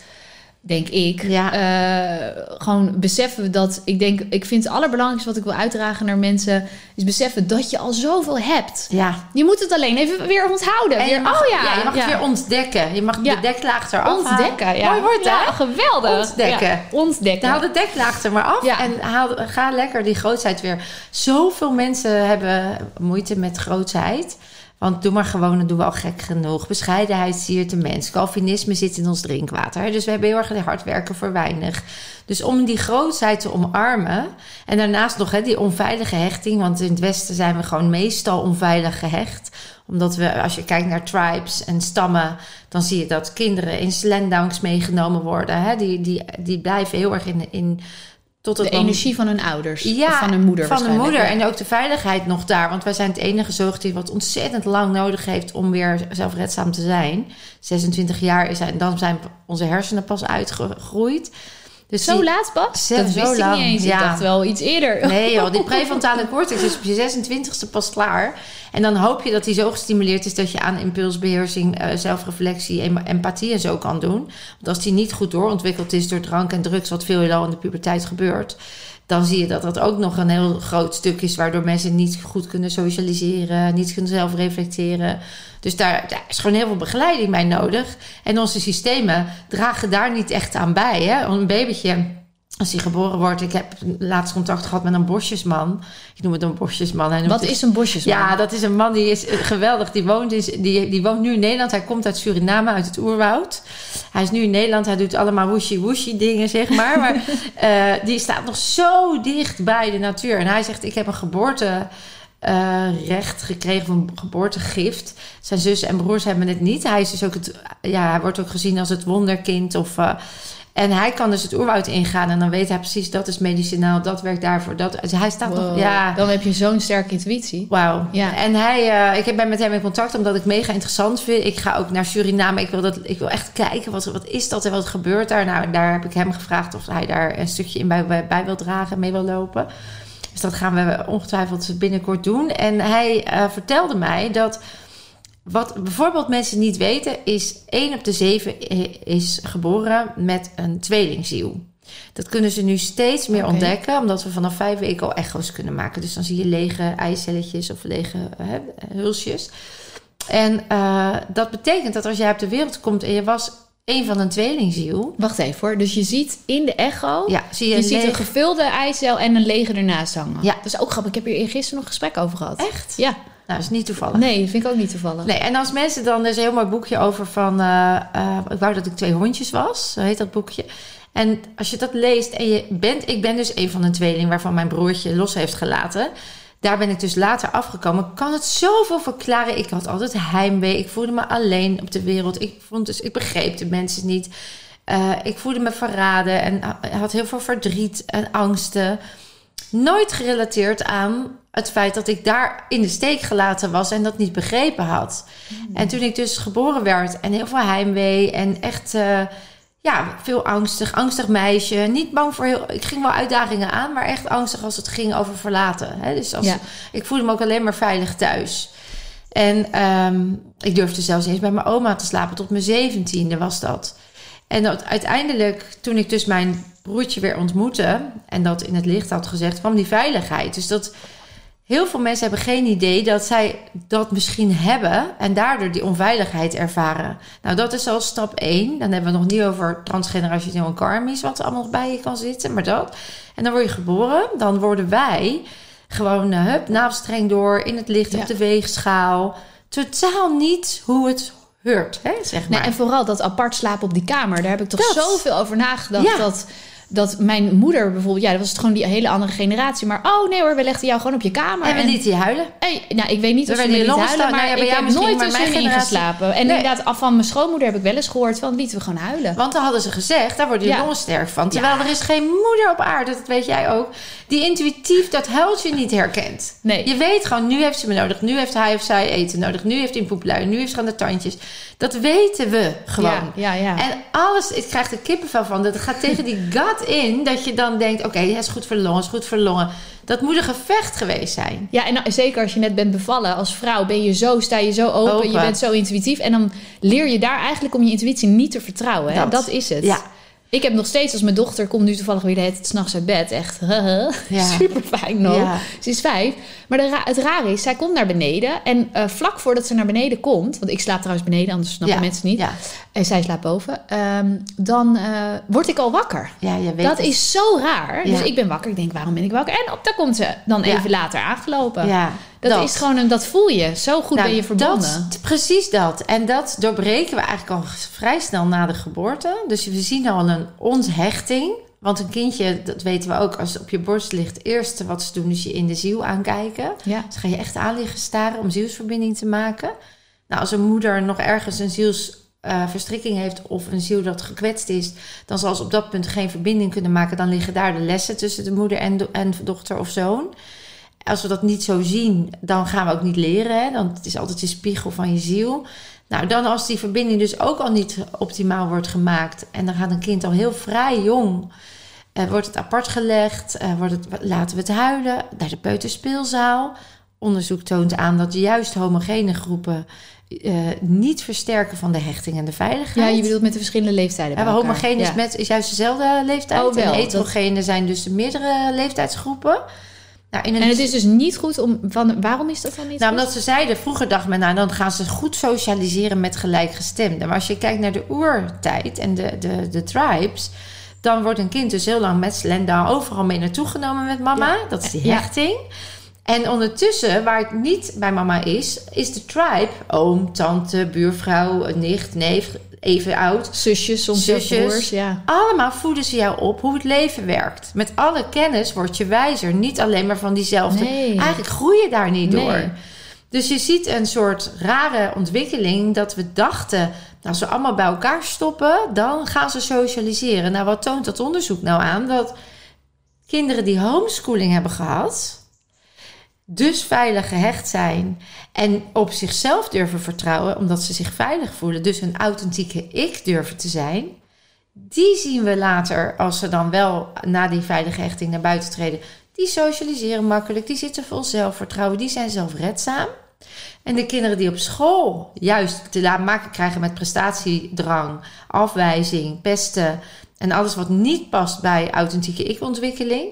Denk ik. Ja. Eh, gewoon beseffen dat. Ik denk, ik vind het allerbelangrijkste wat ik wil uitdragen naar mensen. Is beseffen dat je al zoveel hebt. Ja, Je moet het alleen even weer onthouden. En Weer, mag, oh ja, je mag ja. het weer ontdekken. Je mag de deklaag eraf halen. Ontdekken, ja. Mooi woord, hè? geweldig. Ontdekken. Ontdekken. Haal de deklaag er maar af Ja. en haal, ga lekker die grootheid weer. Zoveel mensen hebben moeite met grootheid. Want doe maar gewoon, doen we al gek genoeg. Bescheidenheid siert de mens. Calvinisme zit in ons drinkwater. Dus we hebben heel erg hard werken voor weinig. Dus om die grootheid te omarmen. En daarnaast nog hè, die onveilige hechting. Want in het Westen zijn we gewoon meestal onveilig gehecht. Omdat we, als je kijkt naar tribes en stammen. dan zie je dat kinderen in slendangs meegenomen worden. Hè. Die, die, die blijven heel erg in. in tot het de energie van hun ouders. ja, of van hun moeder Van de moeder. Ja. En ook de veiligheid nog daar. Want wij zijn het enige zoogdier wat ontzettend lang nodig heeft om weer zelfredzaam te zijn. 26 jaar is en dan zijn onze hersenen pas uitgegroeid. Dus Zo die- laat pas? Dat zo wist ik lang, niet eens. ja. Ik dacht wel iets eerder. Nee joh, die prefrontale cortex is op je 26e pas klaar. En dan hoop je dat die zo gestimuleerd is dat je aan impulsbeheersing, eh, zelfreflectie, em- empathie en zo kan doen. Want als die niet goed doorontwikkeld is door drank en drugs, wat veelal in de puberteit gebeurt, dan zie je dat dat ook nog een heel groot stuk is waardoor mensen niet goed kunnen socialiseren, niet kunnen zelfreflecteren. Dus daar, daar is gewoon heel veel begeleiding bij nodig. En onze systemen dragen daar niet echt aan bij. Hè? Een babytje als hij geboren wordt, ik heb laatst contact gehad met een bosjesman. Ik noem het een bosjesman. Hij Wat het- is een bosjesman? Ja, dat is een man die is geweldig. Die woont, is, die, die woont nu in Nederland. Hij komt uit Suriname, uit het oerwoud. Hij is nu in Nederland. Hij doet allemaal woeshi-woeshi dingen, zeg maar. Maar eh, die staat nog zo dicht bij de natuur. En hij zegt, ik heb een geboorte... eh, recht gekregen van geboortegift. Zijn zus en broers hebben het niet. Hij is dus ook het, ja, hij wordt ook gezien als het wonderkind of. eh, En hij kan dus het oerwoud ingaan en dan weet hij precies dat is medicinaal, dat werkt daarvoor. Dat, dus hij staat nog, Wow. ja, Dan heb je zo'n sterke intuïtie. Wauw. Ja. En hij, eh, ik ben met hem in contact omdat ik mega interessant vind. Ik ga ook naar Suriname. Ik wil, dat, ik wil echt kijken, wat, wat is dat en wat gebeurt daar? Nou, daar heb ik hem gevraagd of hij daar een stukje in bij, bij, bij wil dragen, mee wil lopen. Dus dat gaan we ongetwijfeld binnenkort doen. En hij eh, vertelde mij dat... Wat bijvoorbeeld mensen niet weten, is 1 op de 7 is geboren met een tweelingziel. Dat kunnen ze nu steeds meer ontdekken, omdat we vanaf vijf weken al echo's kunnen maken. Dus dan zie je lege eicelletjes of lege eh, hulsjes. En eh, dat betekent dat als jij op de wereld komt en je was een van een tweelingziel, Wacht even hoor. Dus je ziet in de echo... ja, zie je, Je een ziet een gevulde eicel en een lege ernaast hangen. Ja. Dat is ook grappig. Ik heb hier gisteren nog een gesprek over gehad. Echt? Ja. Nou, dat is niet toevallig. Nee, dat vind ik ook niet toevallig. Nee, en als mensen dan, er is een heel mooi boekje over van, eh, eh, ik wou dat ik twee hondjes was, zo heet dat boekje. En als je dat leest en je bent, ik ben dus een van de tweeling waarvan mijn broertje los heeft gelaten. Daar ben ik dus later afgekomen. Kan het zoveel verklaren? Ik had altijd heimwee. Ik voelde me alleen op de wereld. Ik, vond dus, ik begreep de mensen niet. Eh, ik voelde me verraden en had heel veel verdriet en angsten. Nooit gerelateerd aan het feit dat ik daar in de steek gelaten was en dat niet begrepen had. En toen ik dus geboren werd en heel veel heimwee en echt eh, ja, veel angstig, angstig meisje. Niet bang voor heel. Ik ging wel uitdagingen aan, maar echt angstig als het ging over verlaten. Hè? Dus als, Ja. ik voelde me ook alleen maar veilig thuis. En ehm, ik durfde zelfs eens bij mijn oma te slapen. Tot mijn zeventiende was dat. En dat uiteindelijk, toen ik dus mijn broertje weer ontmoette... en dat in het licht had gezegd, kwam die veiligheid. Dus dat heel veel mensen hebben geen idee dat zij dat misschien hebben... en daardoor die onveiligheid ervaren. Nou, dat is al stap één. Dan hebben we nog niet over transgenerationeel en karmisch... wat er allemaal nog bij je kan zitten, maar dat. En dan word je geboren. Dan worden wij gewoon, eh, hup, navelstreng door... in het licht Ja. op de weegschaal. Totaal niet hoe het hoort, hè, zeg Nee, maar. en vooral dat apart slapen op die kamer. Daar heb ik toch Dat. zoveel over nagedacht. Ja. Dat, dat mijn moeder bijvoorbeeld... Ja, dat was het gewoon die hele andere generatie. Maar oh nee hoor, we legden jou gewoon op je kamer. en we lieten je huilen. Hey, nou, ik weet niet We of ze me je liet longen huilen, staan. maar Nou ik heb nooit maar mijn tussenin generatie- geslapen. En Nee. inderdaad, af van mijn schoonmoeder heb ik wel eens gehoord... van lieten we gewoon huilen. Want dan hadden ze gezegd, daar worden je Ja. longen sterk van. Terwijl er is geen moeder op aarde, dat weet jij ook... die intuïtief dat huiltje niet herkent. Nee. Je weet gewoon, nu heeft ze me nodig. Nu heeft hij of zij eten nodig. Nu heeft hij een poeplui. Nu heeft ze aan de tandjes. Dat weten we gewoon. Ja, ja, ja. En alles, ik krijg er kippenvel van. Dat gaat tegen die gut in. Dat je dan denkt, oké, het is goed voor de longen, is goed voor de longen. Dat moet een gevecht geweest zijn. Ja, en nou, zeker als je net bent bevallen als vrouw, ben je zo, sta je zo open, Open. je bent zo intuïtief. En dan leer je daar eigenlijk om je intuïtie niet te vertrouwen. Hè? Dat. Dat. is het. Ja. Ik heb nog steeds, als mijn dochter komt nu toevallig weer de hele s'nachts uit bed. Echt Ja. super fijn nog. Ja. Ze is vijf. Maar ra- het rare is, zij komt naar beneden. En eh, vlak voordat ze naar beneden komt, want ik slaap trouwens beneden, anders snappen Ja. mensen niet. Ja, En zij slaapt boven. ehm, dan eh, word ik al wakker. ja je weet Dat het. is zo raar. Dus ik ben wakker. Ik denk, waarom ben ik wakker? En op, daar komt ze dan even later aangelopen. Ja, Dat, is gewoon een, dat voel je. Zo goed Nou, ben je verbonden. Dat, precies dat. En dat doorbreken we eigenlijk al vrij snel na de geboorte. Dus we zien al een onthechting. Want een kindje, dat weten we ook, als het op je borst ligt, het eerste wat ze doen is je in de ziel aankijken. ja. Dus ga je echt aan liggen staren om zielsverbinding te maken. Nou, als een moeder nog ergens een zielsverstrikking heeft of een ziel dat gekwetst is, dan zal ze op dat punt geen verbinding kunnen maken. Dan liggen daar de lessen tussen de moeder en, do- en dochter of zoon. Als we dat niet zo zien, dan gaan we ook niet leren. Hè? Dan het is altijd je spiegel van je ziel. Nou, dan als die verbinding dus ook al niet optimaal wordt gemaakt en dan gaat een kind al heel vrij jong eh, wordt het apart gelegd? Eh, wordt het, laten we het huilen? Naar de peuterspeelzaal. Onderzoek toont aan dat juist homogene groepen eh, niet versterken van de hechting en de veiligheid. ja, je bedoelt met de verschillende leeftijden. Ja, homogeen is, Ja. met, is juist dezelfde leeftijd. Oh, wel, en dat- heterogene zijn dus de meerdere leeftijdsgroepen. Nou, En het is dus niet goed om... Van, waarom is dat dan niet nou, goed? omdat ze zeiden, vroeger dacht men, nou, dan gaan ze goed socialiseren met gelijkgestemden. Maar als je kijkt naar de oertijd en de, de, de tribes, dan wordt een kind dus heel lang met Slenda overal mee naartoe genomen met mama. Dat is die Ja. En ondertussen, waar het niet bij mama is, is de tribe, oom, tante, buurvrouw, nicht, neef, even oud. Zusjes, soms Zusjes. broers. Ja. Allemaal voeden ze jou op hoe het leven werkt. Met alle kennis word je wijzer. Niet alleen maar van diezelfde. Nee. Eigenlijk groei je daar niet Nee. door. Dus je ziet een soort rare ontwikkeling dat we dachten als ze allemaal bij elkaar stoppen, dan gaan ze socialiseren. Nou, wat toont dat onderzoek nou aan? Dat kinderen die homeschooling hebben gehad, dus veilig gehecht zijn en op zichzelf durven vertrouwen, omdat ze zich veilig voelen, dus een authentieke ik durven te zijn, die zien we later, als ze dan wel na die veilige hechting naar buiten treden, die socialiseren makkelijk, die zitten vol zelfvertrouwen, die zijn zelfredzaam. En de kinderen die op school juist te maken krijgen met prestatiedrang, afwijzing, pesten en alles wat niet past bij authentieke ik-ontwikkeling,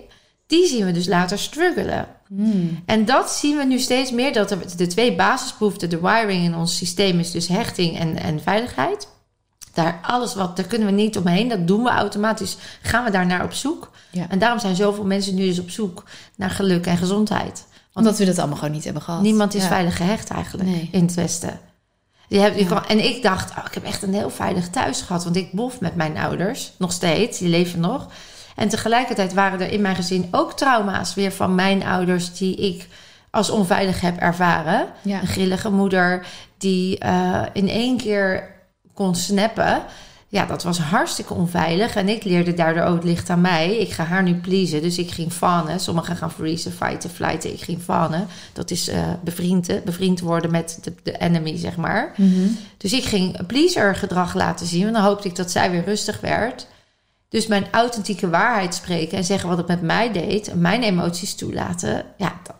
die zien we dus later struggelen. Hmm. En dat zien we nu steeds meer, dat er de twee basisbehoeften, de wiring in ons systeem is dus hechting en, en veiligheid. Daar alles wat, daar kunnen we niet omheen, dat doen we automatisch, gaan we daar naar op zoek. Ja. En daarom zijn zoveel mensen nu dus op zoek naar geluk en gezondheid. Omdat we dat allemaal gewoon niet hebben gehad. Niemand is Ja. veilig gehecht eigenlijk Nee. in het Westen. Je hebt, je Ja. kan, en ik dacht, oh, ik heb echt een heel veilig thuis gehad. Want ik bof met mijn ouders, nog steeds, die leven nog. En tegelijkertijd waren er in mijn gezin ook trauma's weer van mijn ouders... die ik als onveilig heb ervaren. Ja. Een grillige moeder die eh, in één keer kon snappen... Ja, dat was hartstikke onveilig. En ik leerde daardoor ook het ligt aan mij. Ik ga haar nu pleasen. Dus ik ging fanen. Sommigen gaan freezen, fighten, flighten. Ik ging fanen. Dat is eh bevriend, bevriend worden met de, de enemy, zeg maar. Mhm. Dus ik ging pleaser gedrag laten zien. Want dan hoopte ik dat zij weer rustig werd. Dus mijn authentieke waarheid spreken en zeggen wat het met mij deed. En mijn emoties toelaten. Ja, dat,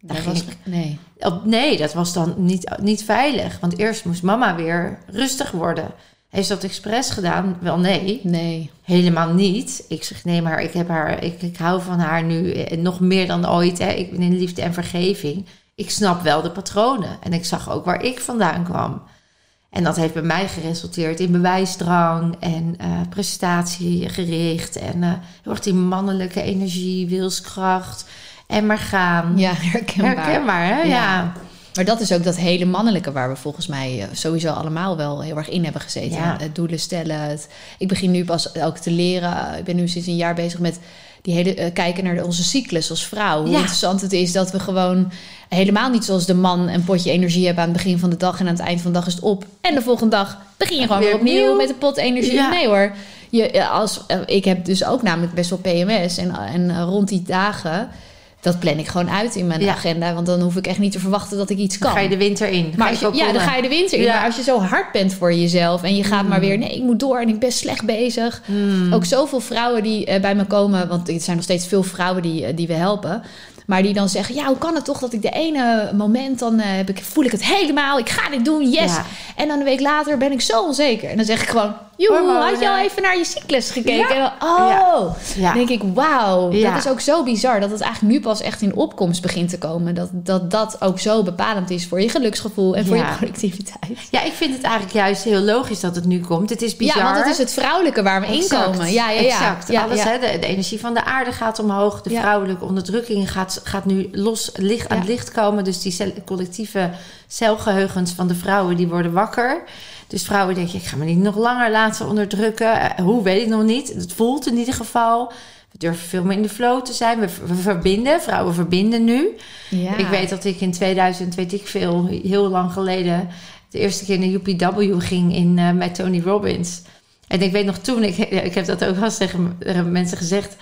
daar was, ik nee. Nee, dat was dan niet, niet veilig. Want eerst moest mama weer rustig worden. Heeft ze dat expres gedaan? Wel nee, Nee. helemaal niet. Ik zeg nee, maar ik, heb haar, ik, ik hou van haar nu eh, nog meer dan ooit. Hè. Ik ben in liefde en vergeving. Ik snap wel de patronen. En ik zag ook waar ik vandaan kwam. En dat heeft bij mij geresulteerd in bewijsdrang en eh, prestatiegericht. En eh, heel erg die mannelijke energie, wilskracht. En maar gaan. Ja, herkenbaar. Herkenbaar, hè? Ja. ja. Maar dat is ook dat hele mannelijke waar we volgens mij eh, sowieso allemaal wel heel erg in hebben gezeten. Ja. Het doelen stellen. Het, ik begin nu pas ook te leren. Ik ben nu sinds een jaar bezig met die hele eh, kijken naar onze cyclus als vrouw. Hoe Ja. interessant het is dat we gewoon helemaal niet zoals de man een potje energie hebben aan het begin van de dag en aan het eind van de dag is het op. En de volgende dag begin je gewoon Weer opnieuw opnieuw. met een pot energie. Ja. Nee hoor. Je, eh, als, eh, ik heb dus ook namelijk best wel PMS en, en rond die dagen. Dat plan ik gewoon uit in mijn Ja. agenda. Want dan hoef ik echt niet te verwachten dat ik iets kan. Dan ga je de winter in. Maar als je, ja, dan ga je de winter in. Ja. Maar als je zo hard bent voor jezelf en je gaat maar weer, nee, ik moet door en ik ben slecht bezig. Hmm. Ook zoveel vrouwen die eh, bij me komen, want er zijn nog steeds veel vrouwen die, eh, die we helpen. Maar die dan zeggen, ja, hoe kan het toch dat ik de ene moment dan eh, heb ik, voel ik het helemaal, ik ga dit doen, yes. Ja. En dan een week later ben ik zo onzeker. En dan zeg ik gewoon, Hormonen. had je al even naar je cyclus gekeken? Ja. Oh, Ja. denk ik, wauw. Ja. Dat is ook zo bizar dat het eigenlijk nu pas echt in opkomst begint te komen. Dat dat, dat ook zo bepalend is voor je geluksgevoel en voor je productiviteit. Ja, ik vind het eigenlijk juist heel logisch dat het nu komt. Het is bizar. Ja, want het is het vrouwelijke waar we Exact, inkomen. Ja, ja, ja. Exact. Alles. Hè, de, de energie van de aarde gaat omhoog. De vrouwelijke onderdrukking gaat, gaat nu los licht, aan het licht komen. Dus die collectieve celgeheugens van de vrouwen die worden wakker. Dus vrouwen denken, ik ga me niet nog langer laten onderdrukken. Eh, hoe, weet ik nog niet. Het voelt in ieder geval. We durven veel meer in de flow te zijn. We, we verbinden. Vrouwen verbinden nu. Ja. Ik weet dat ik in 2000, weet ik veel, heel lang geleden... de eerste keer naar UPW ging in, eh, met Tony Robbins. En ik weet nog toen, ik, ik heb dat ook wel eens tegen mensen gezegd...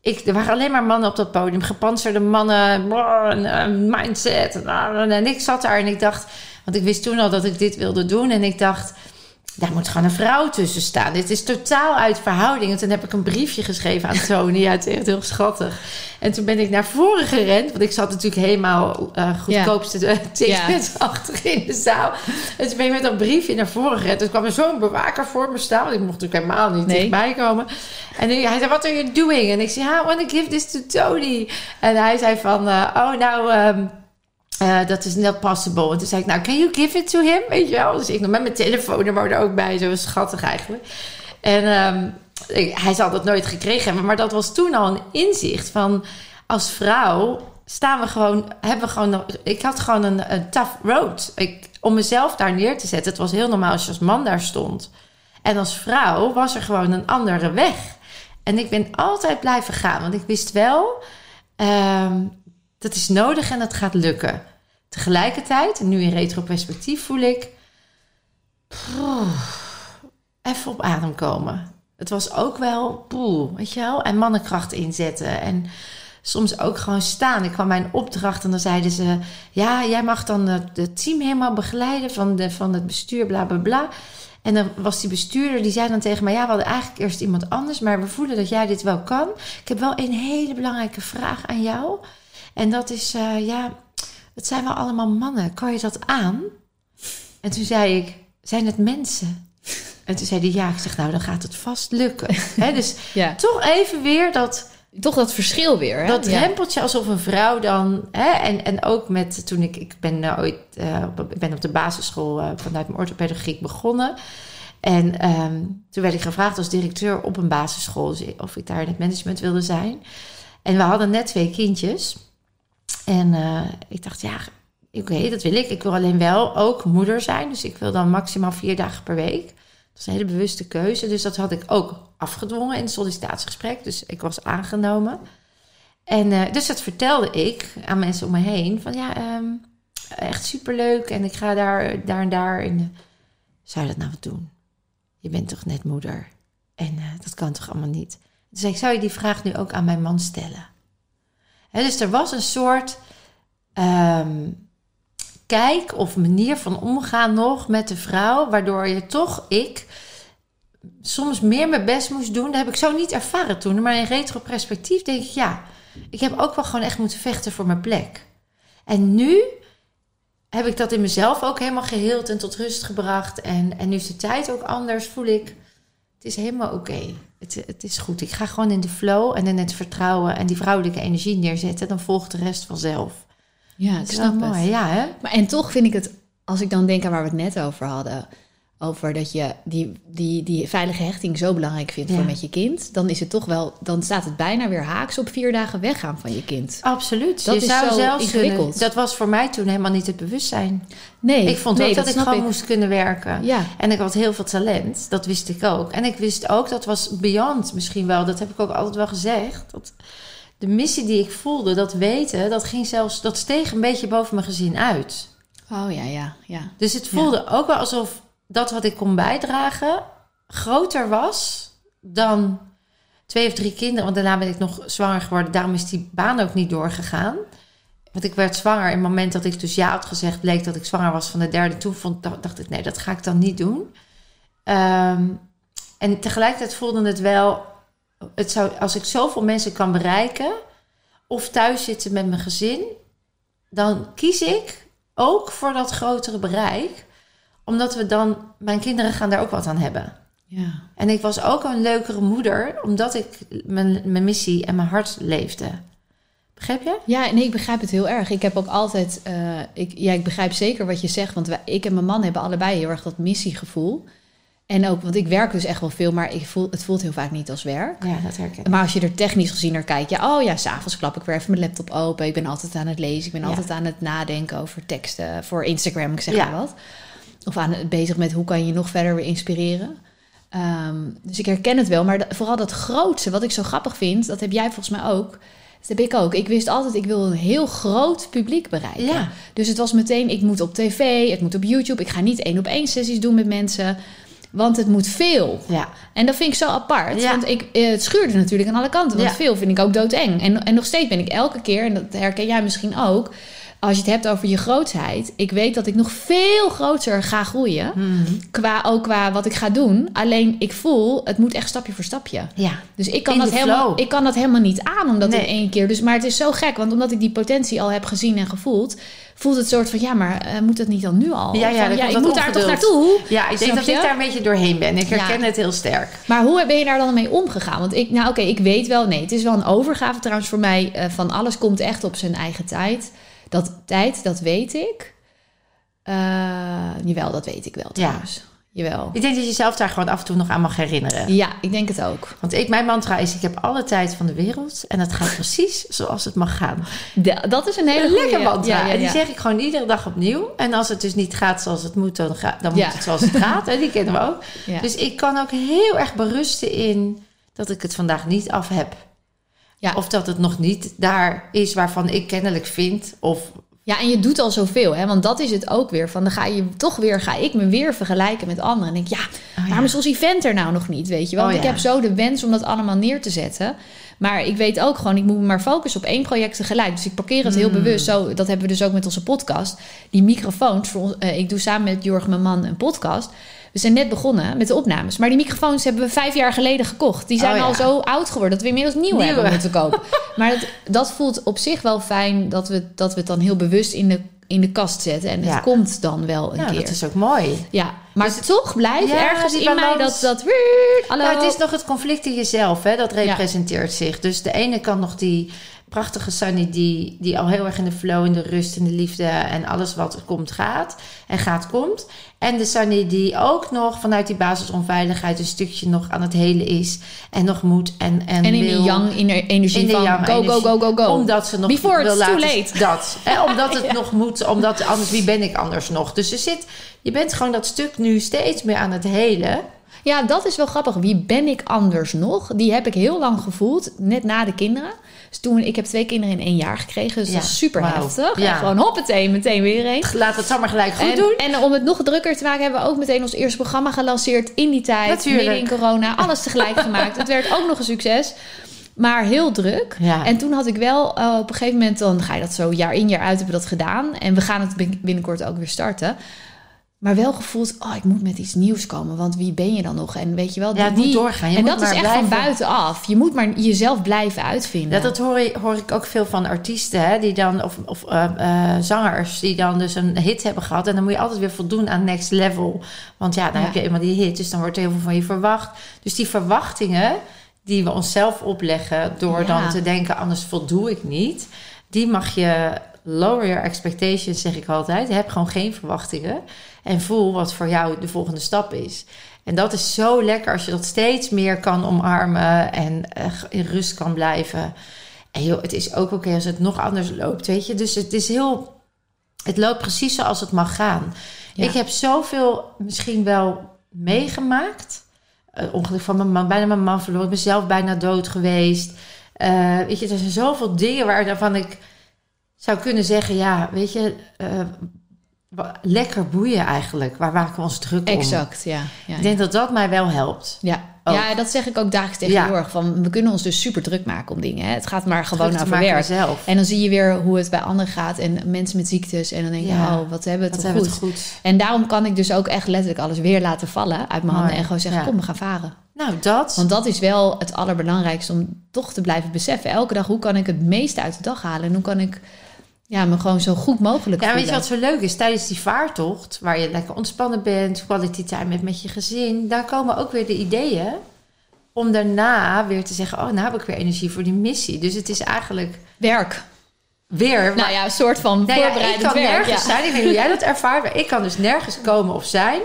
Ik, er waren alleen maar mannen op dat podium, gepantserde mannen, brrr, een mindset. En, en ik zat daar en ik dacht, want ik wist toen al dat ik dit wilde doen. En ik dacht, daar moet gewoon een vrouw tussen staan. Dit is totaal uit verhouding. En toen heb ik een briefje geschreven aan Tony. Ja, het is echt heel schattig. En toen ben ik naar voren gerend. Want ik zat natuurlijk helemaal eh goedkoopste ja. tickets ja. achter in de zaal. En toen ben ik met dat briefje naar voren gerend. Toen kwam er zo'n bewaker voor me staan. Want ik mocht natuurlijk helemaal niet nee. dichtbij komen. En hij zei, what are you doing? En ik zei, I want to give this to Tony. En hij zei van, uh, oh nou... Um, uh, dat is not possible. En toen zei ik, nou, can you give it to him? Weet je wel? Dus ik nog met mijn telefoonnummer er ook bij. Zo schattig eigenlijk. En um, ik, hij zal dat nooit gekregen hebben. Maar dat was toen al een inzicht van... als vrouw staan we gewoon... hebben we gewoon... Ik had gewoon een, een tough road. Ik, om mezelf daar neer te zetten. Het was heel normaal als je als man daar stond. En als vrouw was er gewoon een andere weg. En ik ben altijd blijven gaan. Want ik wist wel... Um, dat is nodig en dat gaat lukken. Tegelijkertijd, nu in retroperspectief voel ik... even op adem komen. Het was ook wel poel, weet je wel? En mannenkracht inzetten. En soms ook gewoon staan. Ik kwam bij een opdracht en dan zeiden ze... Ja, jij mag dan het team helemaal begeleiden van, de, van het bestuur, bla, bla, bla. En dan was die bestuurder, die zei dan tegen mij... Ja, we hadden eigenlijk eerst iemand anders... maar we voelen dat jij dit wel kan. Ik heb wel een hele belangrijke vraag aan jou. En dat is, uh, ja, het zijn wel allemaal mannen. Kan je dat aan? En toen zei ik, zijn het mensen? En toen zei hij, ja, ik zeg, nou, dan gaat het vast lukken. He, dus Ja. toch even weer dat, Toch dat verschil weer. Hè? dat Ja. rempeltje alsof een vrouw dan... Hè, en, en ook met, toen ik, ik ben eh, ooit, eh, ik ben op de basisschool eh, vanuit mijn orthopedagogiek begonnen. En ehm, toen werd ik gevraagd als directeur op een basisschool dus of ik daar in het management wilde zijn. En we hadden net twee kindjes. En eh, ik dacht, ja, oké, dat wil ik. Ik wil alleen wel ook moeder zijn. Dus ik wil dan maximaal vier dagen per week. Dat is een hele bewuste keuze. Dus dat had ik ook afgedwongen in het sollicitatiegesprek. Dus ik was aangenomen. En eh, dus dat vertelde ik aan mensen om me heen. Van ja, ehm, echt superleuk. En ik ga daar, daar en daar. in. zou je dat nou wat doen? Je bent toch net moeder? En eh, dat kan toch allemaal niet? Dus ik zou je die vraag nu ook aan mijn man stellen. Dus er was een soort ehm, kijk of manier van omgaan nog met de vrouw, waardoor je toch, ik, soms meer mijn best moest doen. Dat heb ik zo niet ervaren toen. Maar in retroperspectief denk ik, ja, ik heb ook wel gewoon echt moeten vechten voor mijn plek. En nu heb ik dat in mezelf ook helemaal geheeld en tot rust gebracht. En, en nu is de tijd ook anders, voel ik, het is helemaal oké. Het, het is goed. Ik ga gewoon in de flow en in het vertrouwen en die vrouwelijke energie neerzetten. Dan volgt de rest vanzelf. Ja, ik snap het. mooi, ja hè? Maar en toch vind ik het, als ik dan denk aan waar we het net over hadden, over dat je die, die, die veilige hechting zo belangrijk vindt Ja. voor met je kind, dan is het toch wel, dan staat het bijna weer haaks op vier dagen weggaan van je kind. Absoluut. Dat je is zou zo zelfs ingewikkeld. kunnen- dat was voor mij toen helemaal niet het bewustzijn. Nee, ik vond nee, ook dat, ik gewoon moest kunnen werken. Ja, En ik had heel veel talent, dat wist ik ook. En ik wist ook, dat was beyond misschien wel, dat heb ik ook altijd wel gezegd. Dat de missie die ik voelde, dat weten, dat ging zelfs, dat steeg een beetje boven mijn gezin uit. oh ja, ja, ja. Dus het voelde ook wel alsof dat wat ik kon bijdragen groter was dan twee of drie kinderen. Want daarna ben ik nog zwanger geworden. Daarom is die baan ook niet doorgegaan. Want ik werd zwanger. In het moment dat ik dus ja had gezegd, bleek dat ik zwanger was van de derde. Toen vond, dacht ik, nee, dat ga ik dan niet doen. Ehm, en tegelijkertijd voelde het wel, het zou, als ik zoveel mensen kan bereiken, of thuis zitten met mijn gezin, dan kies ik ook voor dat grotere bereik omdat we dan, mijn kinderen gaan daar ook wat aan hebben. ja. En ik was ook een leukere moeder, omdat ik mijn, mijn missie en mijn hart leefde. Begrijp je? Ja, nee, ik begrijp het heel erg. Ik heb ook altijd, eh, ik, ja, ik begrijp zeker wat je zegt, want wij, ik en mijn man hebben allebei heel erg dat missiegevoel. En ook, want ik werk dus echt wel veel, maar ik voel, het voelt heel vaak niet als werk. Ja, dat herken ik. Maar als je er technisch gezien naar kijkt, ja, oh ja, s'avonds klap ik weer even mijn laptop open. Ik ben altijd aan het lezen, ik ben Ja. altijd aan het nadenken over teksten voor Instagram, ik zeg Ja. maar wat. Of aan bezig met hoe kan je nog verder weer inspireren. Ehm, dus ik herken het wel, maar vooral dat grootste, wat ik zo grappig vind, dat heb jij volgens mij ook. Dat heb ik ook. Ik wist altijd, ik wil een heel groot publiek bereiken. Ja. Dus het was meteen, ik moet op tv, het moet op YouTube. Ik ga niet één op één sessies doen met mensen, want het moet veel. Ja, En dat vind ik zo apart. Ja. Want ik, eh, het schuurde natuurlijk aan alle kanten. Want Ja. veel vind ik ook doodeng. En, en nog steeds ben ik elke keer, en dat herken jij misschien ook... als je het hebt over je grootsheid... ik weet dat ik nog veel groter ga groeien. Mhm. Qua, ook qua wat ik ga doen. Alleen ik voel, het moet echt stapje voor stapje. ja. Dus ik kan, In dat helemaal, flow. ik kan dat helemaal niet aan, omdat Nee. in één keer... Dus, maar het is zo gek, want omdat ik die potentie al heb gezien en gevoeld... voelt het soort van, ja, maar eh, moet dat niet dan nu al? Ja, ja, Van, ik moet daar toch naartoe? ja ik denk dat je? ik daar een beetje doorheen ben. Ik Ja. herken het heel sterk. Maar hoe ben je daar dan mee omgegaan? Want ik, nou oké, ik weet wel, nee, het is wel een overgave trouwens voor mij. eh, van alles komt echt op zijn eigen tijd. Dat tijd, dat weet ik. Eh, jawel, dat weet ik wel trouwens. Jawel. Ik denk dat je jezelf daar gewoon af en toe nog aan mag herinneren. Ja, ik denk het ook. Want ik, mijn mantra is, ik heb alle tijd van de wereld. En het gaat precies zoals het mag gaan. Da- dat is een hele Een lekker goeie. mantra. Ja, ja, En die ja. zeg ik gewoon iedere dag opnieuw. En als het dus niet gaat zoals het moet, dan, ga, dan Ja. moet het zoals het gaat. En die kennen we ook. Ja. Dus ik kan ook heel erg berusten in dat ik het vandaag niet af heb. Ja. Of dat het nog niet daar is waarvan ik kennelijk vind of Ja, en je doet al zoveel, hè? Want dat is het ook weer. Van dan ga je toch weer, ga ik me weer vergelijken met anderen. En denk, ja, Oh, waarom is ons event er nou nog niet? Weet je wel? Oh, Want Ik ja. heb zo de wens om dat allemaal neer te zetten. Maar ik weet ook gewoon, ik moet me maar focussen op één project tegelijk. Dus ik parkeer het heel Hmm. bewust. Zo, dat hebben we dus ook met onze podcast. Die microfoons, voor eh, ik doe samen met Jorg, mijn man, een podcast. We zijn net begonnen met de opnames. Maar die microfoons hebben we vijf jaar geleden gekocht. Die zijn Oh, ja. al zo oud geworden dat we inmiddels nieuwe, Nieuwe. hebben moeten kopen. maar dat, dat voelt op zich wel fijn dat we, dat we het dan heel bewust in de, in de kast zetten. En Ja. het komt dan wel een Nou, keer. dat is ook mooi. Ja, maar toch blijft Ja, ergens in mij dat... dat hallo. Nou, het is nog het conflict in jezelf, hè? dat representeert zich. Dus de ene kan nog die prachtige Sunny die, die al heel erg in de flow, in de rust, in de liefde en alles wat komt gaat en gaat komt. En de Sunny die ook nog vanuit die basisonveiligheid een stukje nog aan het helen is en nog moet en, en, en in wil. die yang in de energie in de van yang go, go, energie. go, go, go. Omdat ze nog Before wil laten- late. Dat. Hè, omdat het nog moet. Omdat anders, wie ben ik anders nog? Dus er zit, je bent gewoon dat stuk nu steeds meer aan het helen. Ja, dat is wel grappig. Wie ben ik anders nog? Die heb ik heel lang gevoeld, net na de kinderen. Dus toen, ik heb twee kinderen in één jaar gekregen, dus Ja, dat is super wauw. heftig. Ja. En gewoon hoppatee, meteen weer een. Laat het allemaal gelijk goed En, doen. en om het nog drukker te maken, hebben we ook meteen ons eerste programma gelanceerd in die tijd. Natuurlijk. Midden in corona, alles tegelijk gemaakt. Het werd ook nog een succes. Maar heel druk. Ja. En toen had ik wel eh, op een gegeven moment, dan ga je dat zo jaar in jaar uit, hebben we dat gedaan. En we gaan het bin- binnenkort ook weer starten. Maar wel gevoeld, oh, ik moet met iets nieuws komen. Want wie ben je dan nog? En weet je wel, Ja, die, moet doorgaan. Je en moet dat is echt blijven- van buitenaf. Je moet maar jezelf blijven uitvinden. Ja, dat hoor, hoor ik ook veel van artiesten, hè, die dan, of, of eh, eh, zangers, die dan dus een hit hebben gehad. En dan moet je altijd weer voldoen aan next level. Want ja, dan Ja. heb je eenmaal die hit, dus dan wordt er heel veel van je verwacht. Dus die verwachtingen die we onszelf opleggen door Ja. dan te denken, anders voldoe ik niet. Die mag je lower your expectations, zeg ik altijd. Heb gewoon geen verwachtingen. En voel wat voor jou de volgende stap is. En dat is zo lekker als je dat steeds meer kan omarmen en eh, in rust kan blijven. En joh, het is ook oké als het nog anders loopt, weet je. Dus het is heel... Het loopt precies zoals het mag gaan. Ja. Ik heb zoveel misschien wel meegemaakt. Eh, ongeluk van mijn man, bijna mijn man verloren. Ik ben zelf bijna dood geweest. Eh, weet je, er zijn zoveel dingen waarvan ik zou kunnen zeggen... Ja, weet je, eh, lekker boeien eigenlijk. Waar maken we ons druk om? Exact, ja. ja, Ik denk dat dat mij wel helpt. Ja. Ook. ja, dat zeg ik ook dagelijks tegen Ja. Jorg. Van, we kunnen ons dus super druk maken om dingen. Hè. Het gaat maar gewoon Druk te over werk. mezelf. En dan zie je weer hoe het bij anderen gaat. En mensen met ziektes. En dan denk je, Ja. oh, wat hebben we toch goed. het goed. En daarom kan ik dus ook echt letterlijk alles weer laten vallen uit mijn handen. En gewoon zeggen, Ja. kom, we gaan varen. Nou, dat. Want dat is wel het allerbelangrijkste om toch te blijven beseffen. Elke dag, hoe kan ik het meeste uit de dag halen? En hoe kan ik ja, me gewoon zo goed mogelijk Ja, weet je wat zo leuk is? Tijdens die vaartocht, waar je lekker ontspannen bent, quality time hebt met je gezin, daar komen ook weer de ideeën om daarna weer te zeggen: Oh, nou heb ik weer energie voor die missie. Dus het is eigenlijk Werk. weer. Nou ja, een soort van Nou ja, ik voorbereidend kan werk. nergens ja. zijn. Ik weet niet hoe jij dat ervaart, maar ik kan dus nergens komen of zijn.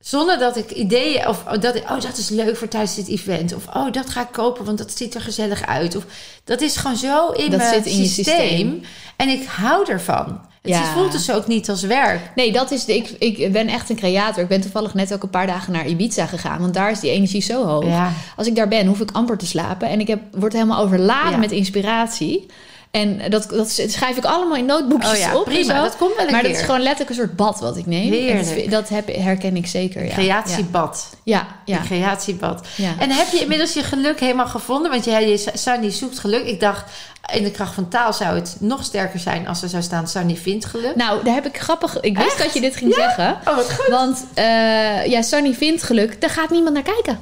Zonder dat ik ideeën of oh, dat ik, oh dat is leuk voor tijdens dit event of oh dat ga ik kopen want dat ziet er gezellig uit of dat is gewoon zo in Dat mijn zit in je systeem, systeem. en ik hou ervan. Het Ja. voelt dus ook niet als werk. Nee, dat is de, ik, ik ben echt een creator. Ik ben toevallig net ook een paar dagen naar Ibiza gegaan. Want daar is die energie zo hoog. Ja. Als ik daar ben, hoef ik amper te slapen. En ik heb, word helemaal overladen Ja. met inspiratie. En dat, dat schrijf ik allemaal in notebookjes Oh ja, op. prima. zo. Dat komt wel een maar keer. dat is gewoon letterlijk een soort bad wat ik neem. Heerlijk. Dat, heb, herken ik zeker. Ja. Creatiebad. Ja, ja. Een creatiebad. Ja. En heb je inmiddels je geluk helemaal gevonden? Want jij, je, Sunny zoekt geluk. Ik dacht, in de kracht van taal zou het nog sterker zijn als er zou staan Sunny vindt geluk. Nou, daar heb ik grappig... Ik wist dat je dit ging zeggen. Oh, wat goed. Want eh, ja, Sunny vindt geluk. Daar gaat niemand naar kijken.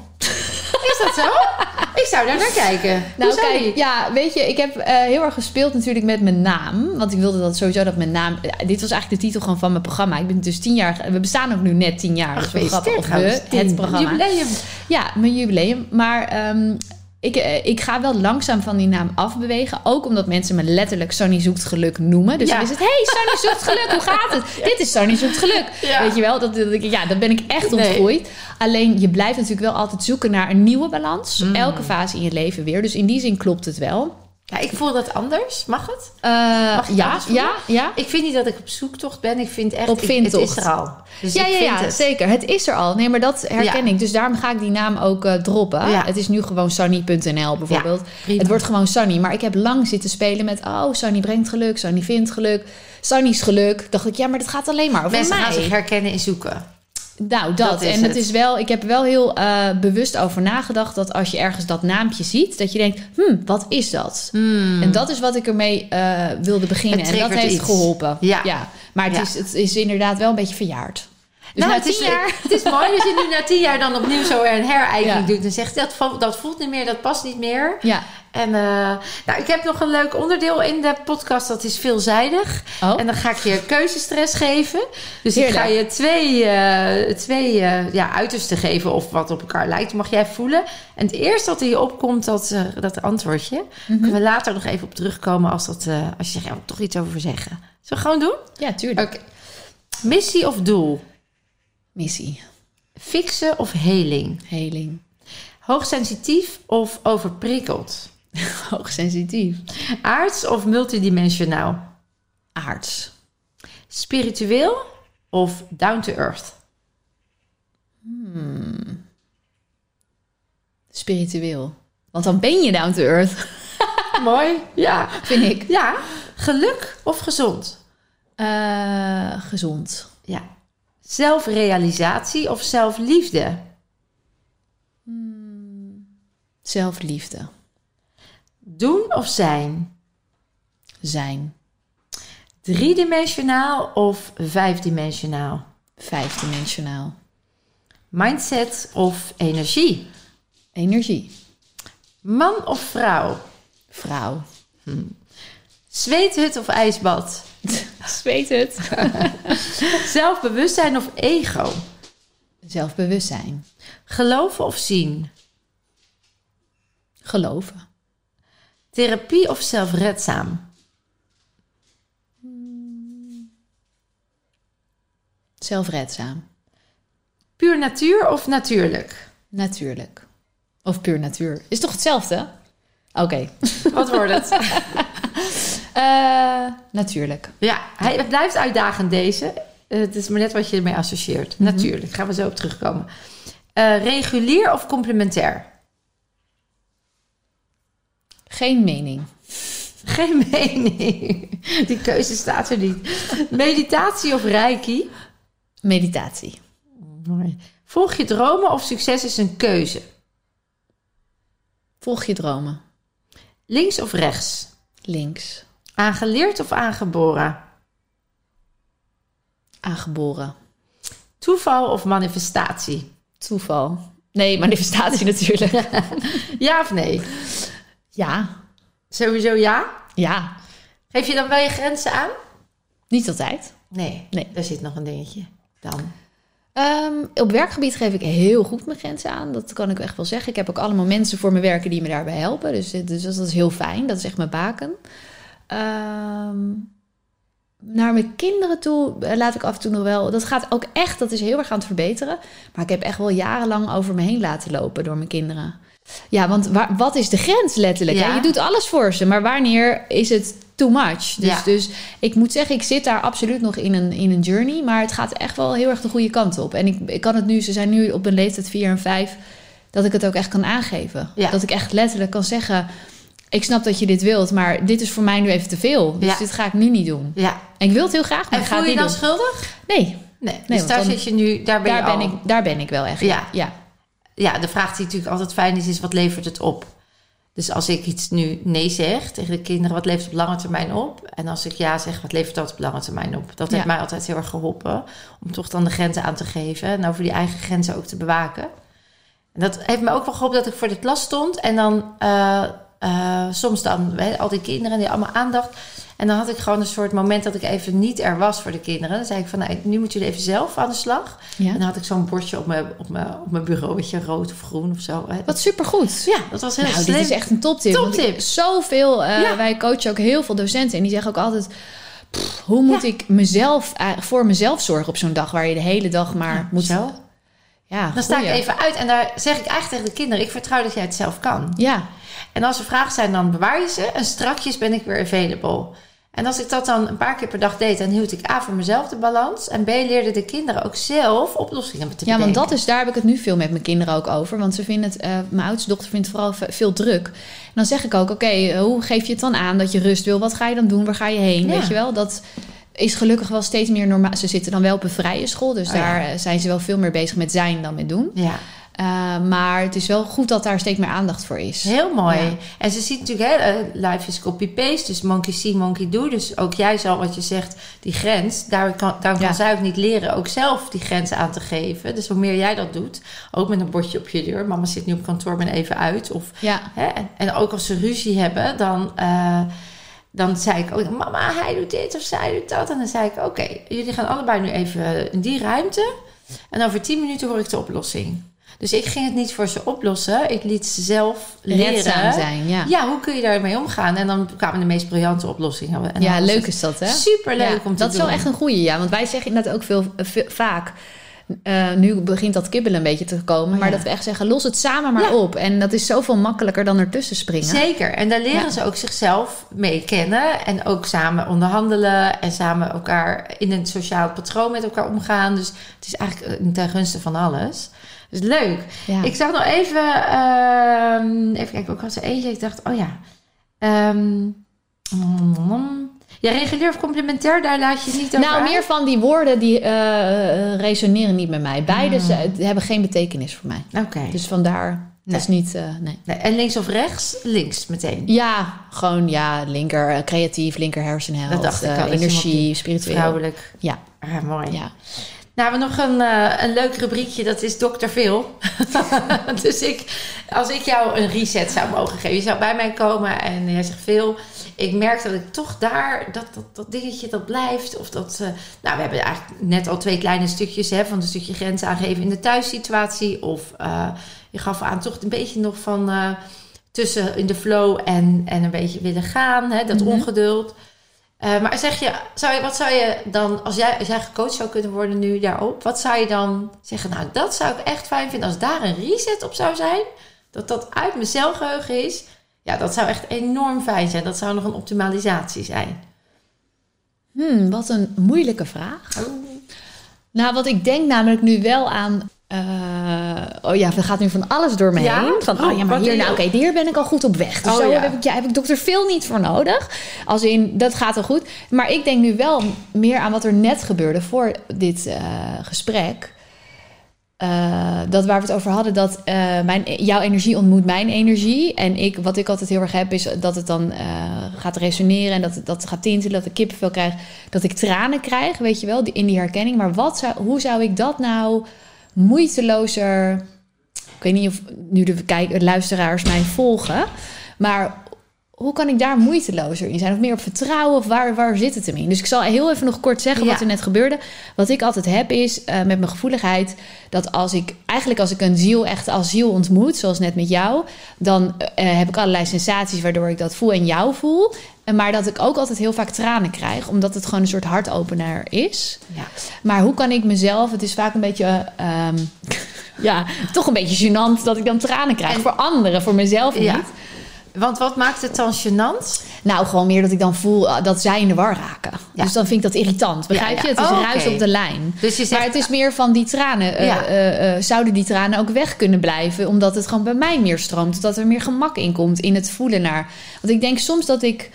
Is dat zo? ik zou daar naar kijken. Nou, Hoe kijk, ja, weet je, ik heb eh, heel erg gespeeld natuurlijk met mijn naam. Want ik wilde dat sowieso dat mijn naam. ja, dit was eigenlijk de titel gewoon van mijn programma. Ik ben dus tien jaar. We bestaan ook nu net tien jaar. Ach, grappig. Of gefeliciteerd we, trouwens. het programma. Jubileum. Ja, mijn jubileum. Maar ehm, ik, eh, ik ga wel langzaam van die naam afbewegen. Ook omdat mensen me letterlijk Sunny zoekt geluk noemen. Dus Ja. dan is het, hey, Sunny zoekt geluk, hoe gaat het? Dit is Sunny zoekt geluk. Ja. Weet je wel, dat, dat, ja, dat ben ik echt Nee. ontgroeid. Alleen, je blijft natuurlijk wel altijd zoeken naar een nieuwe balans. Mm. Elke fase in je leven weer. Dus in die zin klopt het wel. Ja, ik voel dat anders. Mag het? Eh, Mag ja, ja, ja. Ik vind niet dat ik op zoektocht ben. Ik vind echt... Op ik-. Het is er al. Dus ja, ik ja, vind ja het. zeker. Het is er al. Nee, maar dat herken Ja. ik. Dus daarom ga ik die naam ook eh, droppen. Ja. Het is nu gewoon Sunny.nl bijvoorbeeld. het wordt gewoon Sunny. Maar ik heb lang zitten spelen met... Oh, Sunny brengt geluk. Sunny vindt geluk. Sunny's geluk. Dacht ik, ja, maar dat gaat alleen maar over Mensen mij. gaan zich herkennen in zoeken. Nou, dat. En het het. is wel, ik heb er wel heel eh, bewust over nagedacht dat als je ergens dat naampje ziet, dat je denkt, hm, wat is dat? En dat is wat ik ermee eh, wilde beginnen. En dat heeft iets. geholpen. Ja. Maar het, Ja. Is, het is inderdaad wel een beetje verjaard. Dus nou, na het is, tien jaar... het is mooi als je nu na tien jaar dan opnieuw zo een herijking doet. En zegt, dat, dat voelt niet meer, dat past niet meer. Ja. En eh, nou, ik heb nog een leuk onderdeel in de podcast. Dat is veelzijdig. Oh. En dan ga ik je keuzestress geven. Dus ik Heerlijk. ga je twee, eh, twee eh, ja, uitersten geven of wat op elkaar lijkt. Mag jij voelen. En het eerste in je opkomt, dat, dat antwoordje. Kunnen we later nog even op terugkomen als, dat, als je zegt, ja, ik toch iets over zeggen. Zullen we gewoon doen? Ja, tuurlijk. Missie of doel? Missie, Fixen of heling? heling, Hoogsensitief of overprikkeld? hoogsensitief, Aards of multidimensionaal? aards, Spiritueel of down to earth? spiritueel. Want dan ben je down to earth, Mooi. Ja. vind ik. Ja. Geluk of gezond? Eh, gezond, Ja. Zelfrealisatie of zelfliefde? zelfliefde, Doen of zijn? zijn, Driedimensionaal of vijfdimensionaal? vijfdimensionaal, Mindset of energie? energie, Man of vrouw? vrouw, Zweethut of ijsbad? Zweet het, Zelfbewustzijn of ego? zelfbewustzijn, Geloven of zien? geloven, Therapie of zelfredzaam? zelfredzaam, Puur natuur of natuurlijk? natuurlijk. Of puur natuur. Is toch hetzelfde? Oké. Wat wordt het? Eh, natuurlijk. ja, hij het blijft uitdagend deze. Eh, Het is maar net wat je ermee associeert. Natuurlijk, gaan we zo op terugkomen. Eh, regulier of complementair? Geen mening. Geen mening. Die keuze staat er niet. Meditatie of reiki? Meditatie. Volg je dromen of succes is een keuze? Volg je dromen. Links of rechts? Links. Aangeleerd of aangeboren? Aangeboren. Toeval of manifestatie? Toeval. Nee, manifestatie natuurlijk. Ja of nee? Ja. Sowieso ja. Ja. Geef je dan wel je grenzen aan? Niet altijd. Nee, Nee. daar zit nog een dingetje. Dan. Ehm, op werkgebied geef ik heel goed mijn grenzen aan. Dat kan ik echt wel zeggen. Ik heb ook allemaal mensen voor me werken die me daarbij helpen. Dus, dus dat is heel fijn. Dat is echt mijn baken. Ehm, naar mijn kinderen toe laat ik af en toe nog wel. Dat gaat ook echt, dat is heel erg aan het verbeteren. Maar ik heb echt wel jarenlang over me heen laten lopen door mijn kinderen. Ja, want waar, wat is de grens letterlijk? Ja. Je doet alles voor ze, maar wanneer is het too much? Dus, Ja. dus ik moet zeggen, ik zit daar absoluut nog in een, in een journey. Maar het gaat echt wel heel erg de goede kant op. En ik, ik kan het nu, ze zijn nu op een leeftijd 4 en 5, dat ik het ook echt kan aangeven. Ja. Dat ik echt letterlijk kan zeggen: Ik snap dat je dit wilt, maar dit is voor mij nu even te veel. Dus Ja. dit ga ik nu niet doen. Ja. En ik wil het heel graag, maar En ik ga voel het je niet dan doen. schuldig? Nee, Nee. Nee, dus daar dan- zit je nu, daar ben daar je ben, al. ik, daar ben ik wel echt. Ja. ja. Ja, de vraag die natuurlijk altijd fijn is, is wat levert het op? Dus als ik iets nu nee zeg tegen de kinderen, wat levert het op lange termijn op? En als ik ja zeg, wat levert dat op lange termijn op? Dat heeft mij altijd heel erg geholpen. Om toch dan de grenzen aan te geven. En over die eigen grenzen ook te bewaken. En dat heeft me ook wel geholpen dat ik voor de klas stond. En dan eh, eh, soms dan hè, al die kinderen die allemaal aandacht. En dan had ik gewoon een soort moment dat ik even niet er was voor de kinderen. Dan zei ik van, nou, nu moeten jullie even zelf aan de slag. Ja. En dan had ik zo'n bordje op mijn, op, mijn, op mijn bureau, weet je, rood of groen of zo. Wat supergoed. Ja, dat was heel Nou, slim. dit is echt een toptip. Toptip. Zoveel, eh, Ja. wij coachen ook heel veel docenten. En die zeggen ook altijd, "Pff, hoe moet ik mezelf, voor mezelf zorgen op zo'n dag... waar je de hele dag maar moet... Zo. Ja, Dan sta ik even uit en daar zeg ik eigenlijk tegen de kinderen: ik vertrouw dat jij het zelf kan. Ja, En als er vragen zijn, dan bewaar je ze en strakjes ben ik weer available. En als ik dat dan een paar keer per dag deed, dan hield ik A voor mezelf de balans. En B leerden de kinderen ook zelf oplossingen te ja want bedenken. dat is, daar heb ik het nu veel met mijn kinderen ook over. Want ze vinden het, eh, mijn oudste dochter vindt het vooral ve- veel druk. En dan zeg ik ook, oké, eh, hoe geef je het dan aan dat je rust wil? Wat ga je dan doen? Waar ga je heen? Ja. Weet je wel? Dat, is gelukkig wel steeds meer normaal. Ze zitten dan wel op een vrije school, dus Oh daar eh, zijn ze wel veel meer bezig met zijn dan met doen. Ja, Eh, maar het is wel goed dat daar steeds meer aandacht voor is. heel mooi. Ja. En ze ziet natuurlijk, hè, eh, life is copy-paste, dus monkey see, monkey do. Dus ook jij zal, wat je zegt, die grens, daar kan, daar kan Ja. zij ook niet leren ook zelf die grens aan te geven. Dus hoe meer jij dat doet, ook met een bordje op je deur, mama zit nu op kantoor, ben even uit. Of, Ja, hè, en, ook als ze ruzie hebben, dan... eh, dan zei ik ook, mama, hij doet dit of zij doet dat. En dan zei ik, oké, jullie gaan allebei nu even in die ruimte. En over tien minuten hoor ik de oplossing. Dus ik ging het niet voor ze oplossen. Ik liet ze zelf leren. redzaam zijn. Ja, Ja, hoe kun je daarmee omgaan? En dan kwamen de meest briljante oplossingen. En ja leuk is dat, hè? Superleuk Ja, om te dat doen. is wel echt een goeie, ja. Want wij zeggen inderdaad ook veel, eh, veel- vaak... eh, nu begint dat kibbelen een beetje te komen. Maar ja. dat we echt zeggen, los het samen maar Ja. op. En dat is zoveel makkelijker dan ertussen springen. Zeker. En daar leren Ja. ze ook zichzelf mee kennen. En ook samen onderhandelen. En samen elkaar in een sociaal patroon met elkaar omgaan. Dus het is eigenlijk een ten gunste van alles. Dus leuk. Ja. Ik zag nog even... ehm, even kijken, ook was er eentje. Ik dacht, oh ja. Mm, ja, regulier of complementair, daar laat je het niet over nou, uit? meer van die woorden die eh, resoneren niet met mij. Beide ze- hebben geen betekenis voor mij. Oké. Dus vandaar, Nee. dat is niet... eh, nee. Nee, en links of rechts? Links meteen. Ja, gewoon ja, linker eh, creatief, linker hersenhelft. Dat dacht ik al, energie, spiritueel. Vrouwelijk. Ja, Ah, mooi. ja. Nou, we hebben nog een, eh, een leuk rubriekje, dat is Dr. Phil. dus ik, als ik jou een reset zou mogen geven, je zou bij mij komen en jij zegt Phil, ik merk dat ik toch daar, dat, dat, dat dingetje dat blijft. Of dat, eh, nou, we hebben eigenlijk net al twee kleine stukjes hè, van een stukje grens aangeven in de thuissituatie. Of eh, je gaf aan toch een beetje nog van tussen in de flow en, en een beetje willen gaan, hè, dat Mhm. ongeduld. Eh, maar zeg je, zou je, wat zou je dan, als jij, als jij gecoacht zou kunnen worden nu daarop, wat zou je dan zeggen? Nou, dat zou ik echt fijn vinden als daar een reset op zou zijn. Dat dat uit mijn celgeheugen is. Ja, dat zou echt enorm fijn zijn. Dat zou nog een optimalisatie zijn. Hmm, wat een moeilijke vraag. Nou, wat ik denk namelijk nu wel aan. Eh, oh ja, er gaat nu van alles door me Ja? heen. Van, Oh, oh ja, maar hier, nou, oké, hier ben ik al goed op weg. Dus Oh, zo ja. heb ik, ja, heb ik dokter veel niet voor nodig. Als in, dat gaat al goed. Maar ik denk nu wel meer aan wat er net gebeurde voor dit eh, gesprek. Eh, dat waar we het over hadden, dat mijn, jouw energie ontmoet mijn energie. En ik, wat ik altijd heel erg heb, is dat het dan gaat resoneren en dat het dat gaat tintelen, dat ik kippenvel krijg, dat ik tranen krijg, weet je wel, die- in die herkenning. Maar wat zou, hoe zou ik dat nou moeitelozer. Ik weet niet of nu de kijk, luisteraars mij volgen, maar hoe kan ik daar moeitelozer in zijn? Of meer op vertrouwen? Of waar, waar zit het hem in? Dus ik zal heel even nog kort zeggen Ja. wat er net gebeurde. Wat ik altijd heb is eh, met mijn gevoeligheid... dat als ik eigenlijk als ik een ziel echt als ziel ontmoet... zoals net met jou... dan eh, heb ik allerlei sensaties waardoor ik dat voel en jou voel. En Maar dat ik ook altijd heel vaak tranen krijg... omdat het gewoon een soort hartopener is. Ja. Maar hoe kan ik mezelf... Het is vaak een beetje... ehm, ja, toch een beetje gênant dat ik dan tranen krijg. En- voor anderen, voor mezelf niet. Ja. Want wat maakt het dan gênant? Nou, gewoon meer dat ik dan voel eh, dat zij in de war raken. Ja. Dus dan vind ik dat irritant. Begrijp Ja, je? Het is Oh, ruis op de lijn. Dus je Maar zegt, het is meer van die tranen. eh, eh, zouden die tranen ook weg kunnen blijven? Omdat het gewoon bij mij meer stroomt. Dat er meer gemak in komt in het voelen naar. Want ik denk soms dat ik.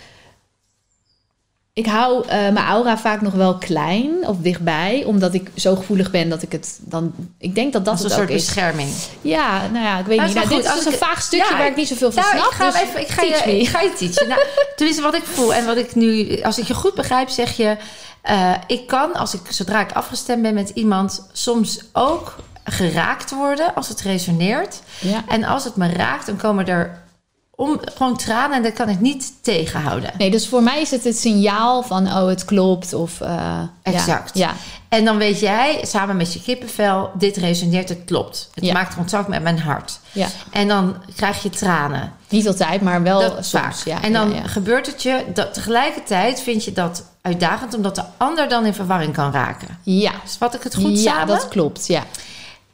Ik hou eh, mijn aura vaak nog wel klein of dichtbij. Omdat ik zo gevoelig ben dat ik het dan. Ik denk dat dat een ook soort is. bescherming. Ja, nou ja, ik weet Nou, niet. is Nou, dit goed. is Als ik- een vaag stukje Ja, waar ik niet zoveel van Nou, snap. ik ga, dus even, ik ga, je, ik ga je teachen. Nou, tenminste, wat ik voel en wat ik nu... Als ik je goed begrijp, zeg je... eh, ik kan, als ik, zodra ik afgestemd ben met iemand... soms ook geraakt worden als het resoneert. Ja. En als het me raakt, dan komen er om, gewoon tranen... en dat kan ik niet tegenhouden. Nee, dus voor mij is het het signaal van, oh, het klopt. Of, eh, Exact. Ja, ja. En dan weet jij, samen met je kippenvel... dit resoneert, het klopt. Het Ja. maakt contact met mijn hart. ja. En dan krijg je tranen. Niet altijd, maar wel Dat soms. vaak. Ja, en dan ja, ja. gebeurt het je dat tegelijkertijd vind je dat uitdagend omdat de ander dan in verwarring kan raken. Ja, Dus wat ik het goed ja samen? dat klopt. Ja.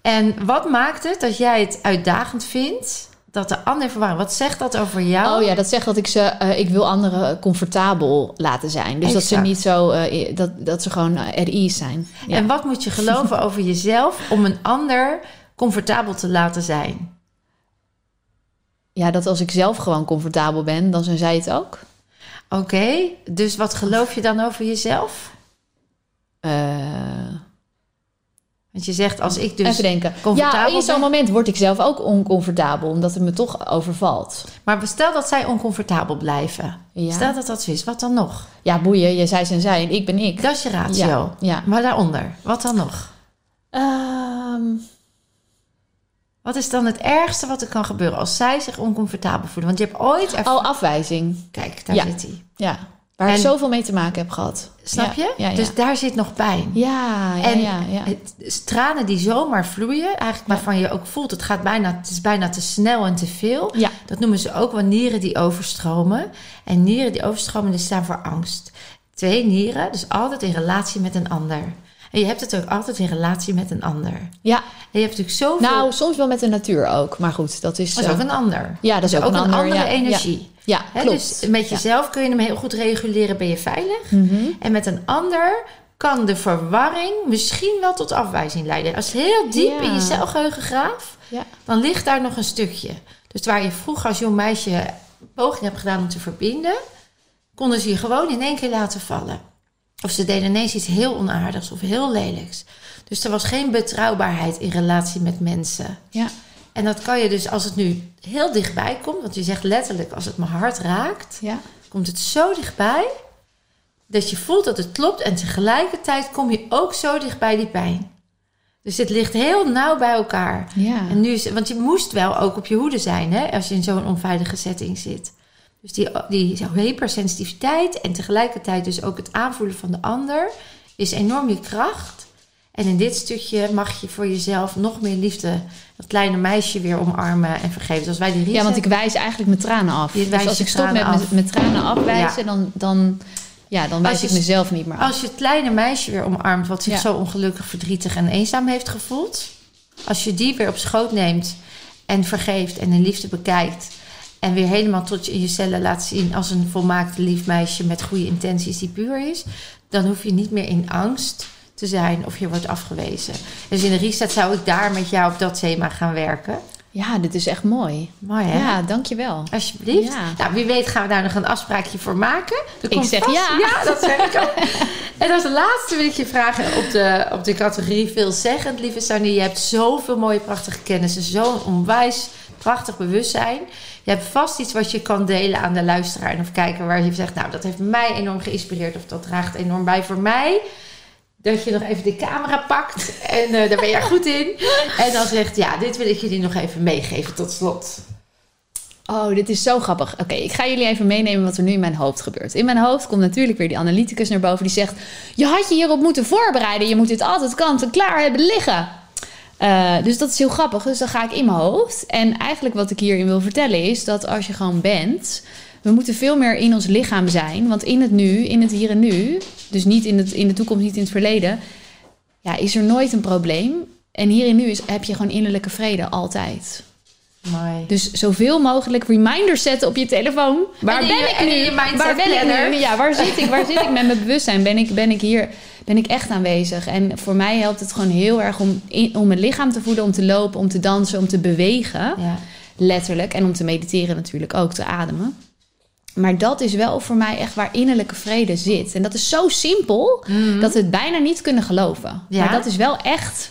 En wat maakt het dat jij het uitdagend vindt dat de ander in verwarring? Wat zegt dat over jou? Oh ja, dat zegt dat ik ze, eh, ik wil anderen comfortabel laten zijn. Dus dat ze niet zo, eh, dat, dat ze gewoon eh, ease zijn. Ja. En wat moet je geloven over jezelf om een ander comfortabel te laten zijn? ja, dat als ik zelf gewoon comfortabel ben, dan zijn zij het ook. Oké, dus wat geloof je dan over jezelf? Eh, Want je zegt, als ik dus... even denken. comfortabel Ja, in zo'n moment word ik zelf ook oncomfortabel, omdat het me toch overvalt. Maar stel dat zij oncomfortabel blijven. Ja. Stel dat dat zo is, wat dan nog? Ja, boeien, je zij zijn zij en ik ben ik. Dat is je ratio. Ja, ja. Maar daaronder, wat dan nog? Ehm, Wat is dan het ergste wat er kan gebeuren als zij zich oncomfortabel voelen? Want je hebt ooit... erv- oh, afwijzing. Kijk, daar Ja. zit hij. Ja, waar En- ik zoveel mee te maken heb gehad. Snap Ja, je? Ja, ja. Dus daar zit nog pijn. ja, ja, En ja, het tranen die zomaar vloeien, eigenlijk waarvan je ook voelt, het, gaat bijna, het is bijna te snel en te veel. Ja. Dat noemen ze ook wel nieren die overstromen. En nieren die overstromen, die staan voor angst. Twee nieren, dus altijd in relatie met een ander. En je hebt het ook altijd in relatie met een ander. ja. En je hebt natuurlijk zoveel... Nou, soms wel met de natuur ook. Maar goed, dat is... dat is eh, ook een ander. Ja, dat is ook, een, ander, andere ja, energie. Ja, ja Hè, klopt. dus met Ja. jezelf kun je hem heel goed reguleren, ben je veilig. Mhm. En met een ander kan de verwarring misschien wel tot afwijzing leiden. Als het heel diep in je celgeheugen graaft, Ja. dan ligt daar nog een stukje. Dus waar je vroeger als jong meisje poging hebt gedaan om te verbinden, konden ze je gewoon in één keer laten vallen. Of ze deden ineens iets heel onaardigs of heel lelijks. Dus er was geen betrouwbaarheid in relatie met mensen. Ja. En dat kan je dus als het nu heel dichtbij komt, want je zegt letterlijk als het mijn hart raakt, Ja. komt het zo dichtbij dat je voelt dat het klopt en tegelijkertijd kom je ook zo dichtbij die pijn. Dus het ligt heel nauw bij elkaar. Ja. En nu is, want je moest wel ook op je hoede zijn hè, als je in zo'n onveilige setting zit. Dus die, die hypersensitiviteit en tegelijkertijd dus ook het aanvoelen van de ander is enorm je kracht. En in dit stukje mag je voor jezelf nog meer liefde, dat kleine meisje weer omarmen en vergeven. Wij die reset Ja, want ik wijs eigenlijk mijn tranen af. Dus als ik stop met mijn, af. mijn tranen afwijzen, Ja. dan, dan, ja, dan wijs je ik mezelf niet meer af. Als je het kleine meisje weer omarmt, wat zich Ja. zo ongelukkig, verdrietig en eenzaam heeft gevoeld. Als je die weer op schoot neemt en vergeeft en in liefde bekijkt. En weer helemaal tot je in je cellen laat zien als een volmaakt lief meisje met goede intenties die puur is. Dan hoef je niet meer in angst te zijn of je wordt afgewezen. Dus in de reset zou ik daar met jou op dat thema gaan werken. Ja, dit is echt mooi. Mooi hè? Ja, dankjewel. Alsjeblieft. Ja. Nou, wie weet gaan we daar nog een afspraakje voor maken. Ik zeg vast- ja. Ja, dat zeg ik ook. en als laatste wil ik je vragen op de, op de categorie veelzeggend, lieve Sanny. Je hebt zoveel mooie, prachtige kennissen. Zo'n onwijs prachtig bewustzijn. Je hebt vast iets wat je kan delen aan de luisteraar. En of kijken waar je zegt, nou, dat heeft mij enorm geïnspireerd. Of dat draagt enorm bij voor mij. Dat je nog even de camera pakt. En eh, daar ben je goed in. En dan zegt, ja, dit wil ik jullie nog even meegeven tot slot. Oh, dit is zo grappig. Oké, ik ga jullie even meenemen wat er nu in mijn hoofd gebeurt. In mijn hoofd komt natuurlijk weer die analyticus naar boven die zegt: Je had je hierop moeten voorbereiden. Je moet dit altijd kant en klaar hebben liggen. Eh, dus dat is heel grappig. Dus dan ga ik in mijn hoofd. En eigenlijk wat ik hierin wil vertellen is dat als je gewoon bent, we moeten veel meer in ons lichaam zijn. Want in het nu, in het hier en nu, dus niet in, het, in de toekomst, niet in het verleden, ja, is er nooit een probleem. En hier en nu is, heb je gewoon innerlijke vrede altijd. Mooi. Dus zoveel mogelijk reminders zetten op je telefoon. Waar En ben je- ik nu? waar ben ik nu? Ja, waar zit ik? Waar zit ik met mijn bewustzijn? Ben ik, ben ik hier? Ben ik echt aanwezig? En voor mij helpt het gewoon heel erg om, in- om mijn lichaam te voelen, om te lopen, om te dansen, om te bewegen. Ja. Letterlijk. En om te mediteren natuurlijk ook, te ademen. Maar dat is wel voor mij echt waar innerlijke vrede zit. En dat is zo simpel dat we het bijna niet kunnen geloven. Mhm. Ja. Maar dat is wel echt.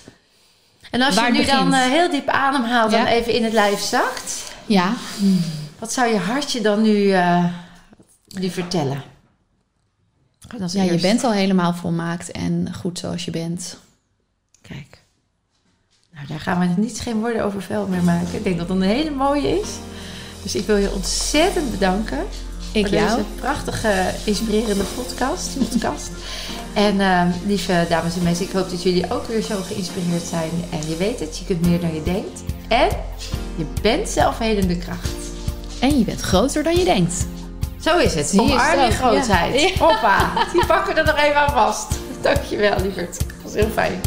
En als Waar je nu het dan eh, heel diep ademhaalt en Ja. even in het lijf zakt, Ja, wat zou je hartje dan nu, nu vertellen? Ja je bent al helemaal volmaakt en goed zoals je bent. Kijk. Nou, daar gaan we niet geen woorden over vuil meer maken. Ik denk dat dat een hele mooie is. Dus ik wil je ontzettend bedanken Ik voor jou. deze prachtige, inspirerende podcast. podcast. En eh, lieve dames en mensen, ik hoop dat jullie ook weer zo geïnspireerd zijn. En je weet het, je kunt meer dan je denkt. En je bent zelfhelende kracht. En je bent groter dan je denkt. Zo is het. Zie Omarm je grootheid. Ja. Hoppa. Die pakken we er nog even aan vast. Dankjewel, lieverd. Dat was heel fijn.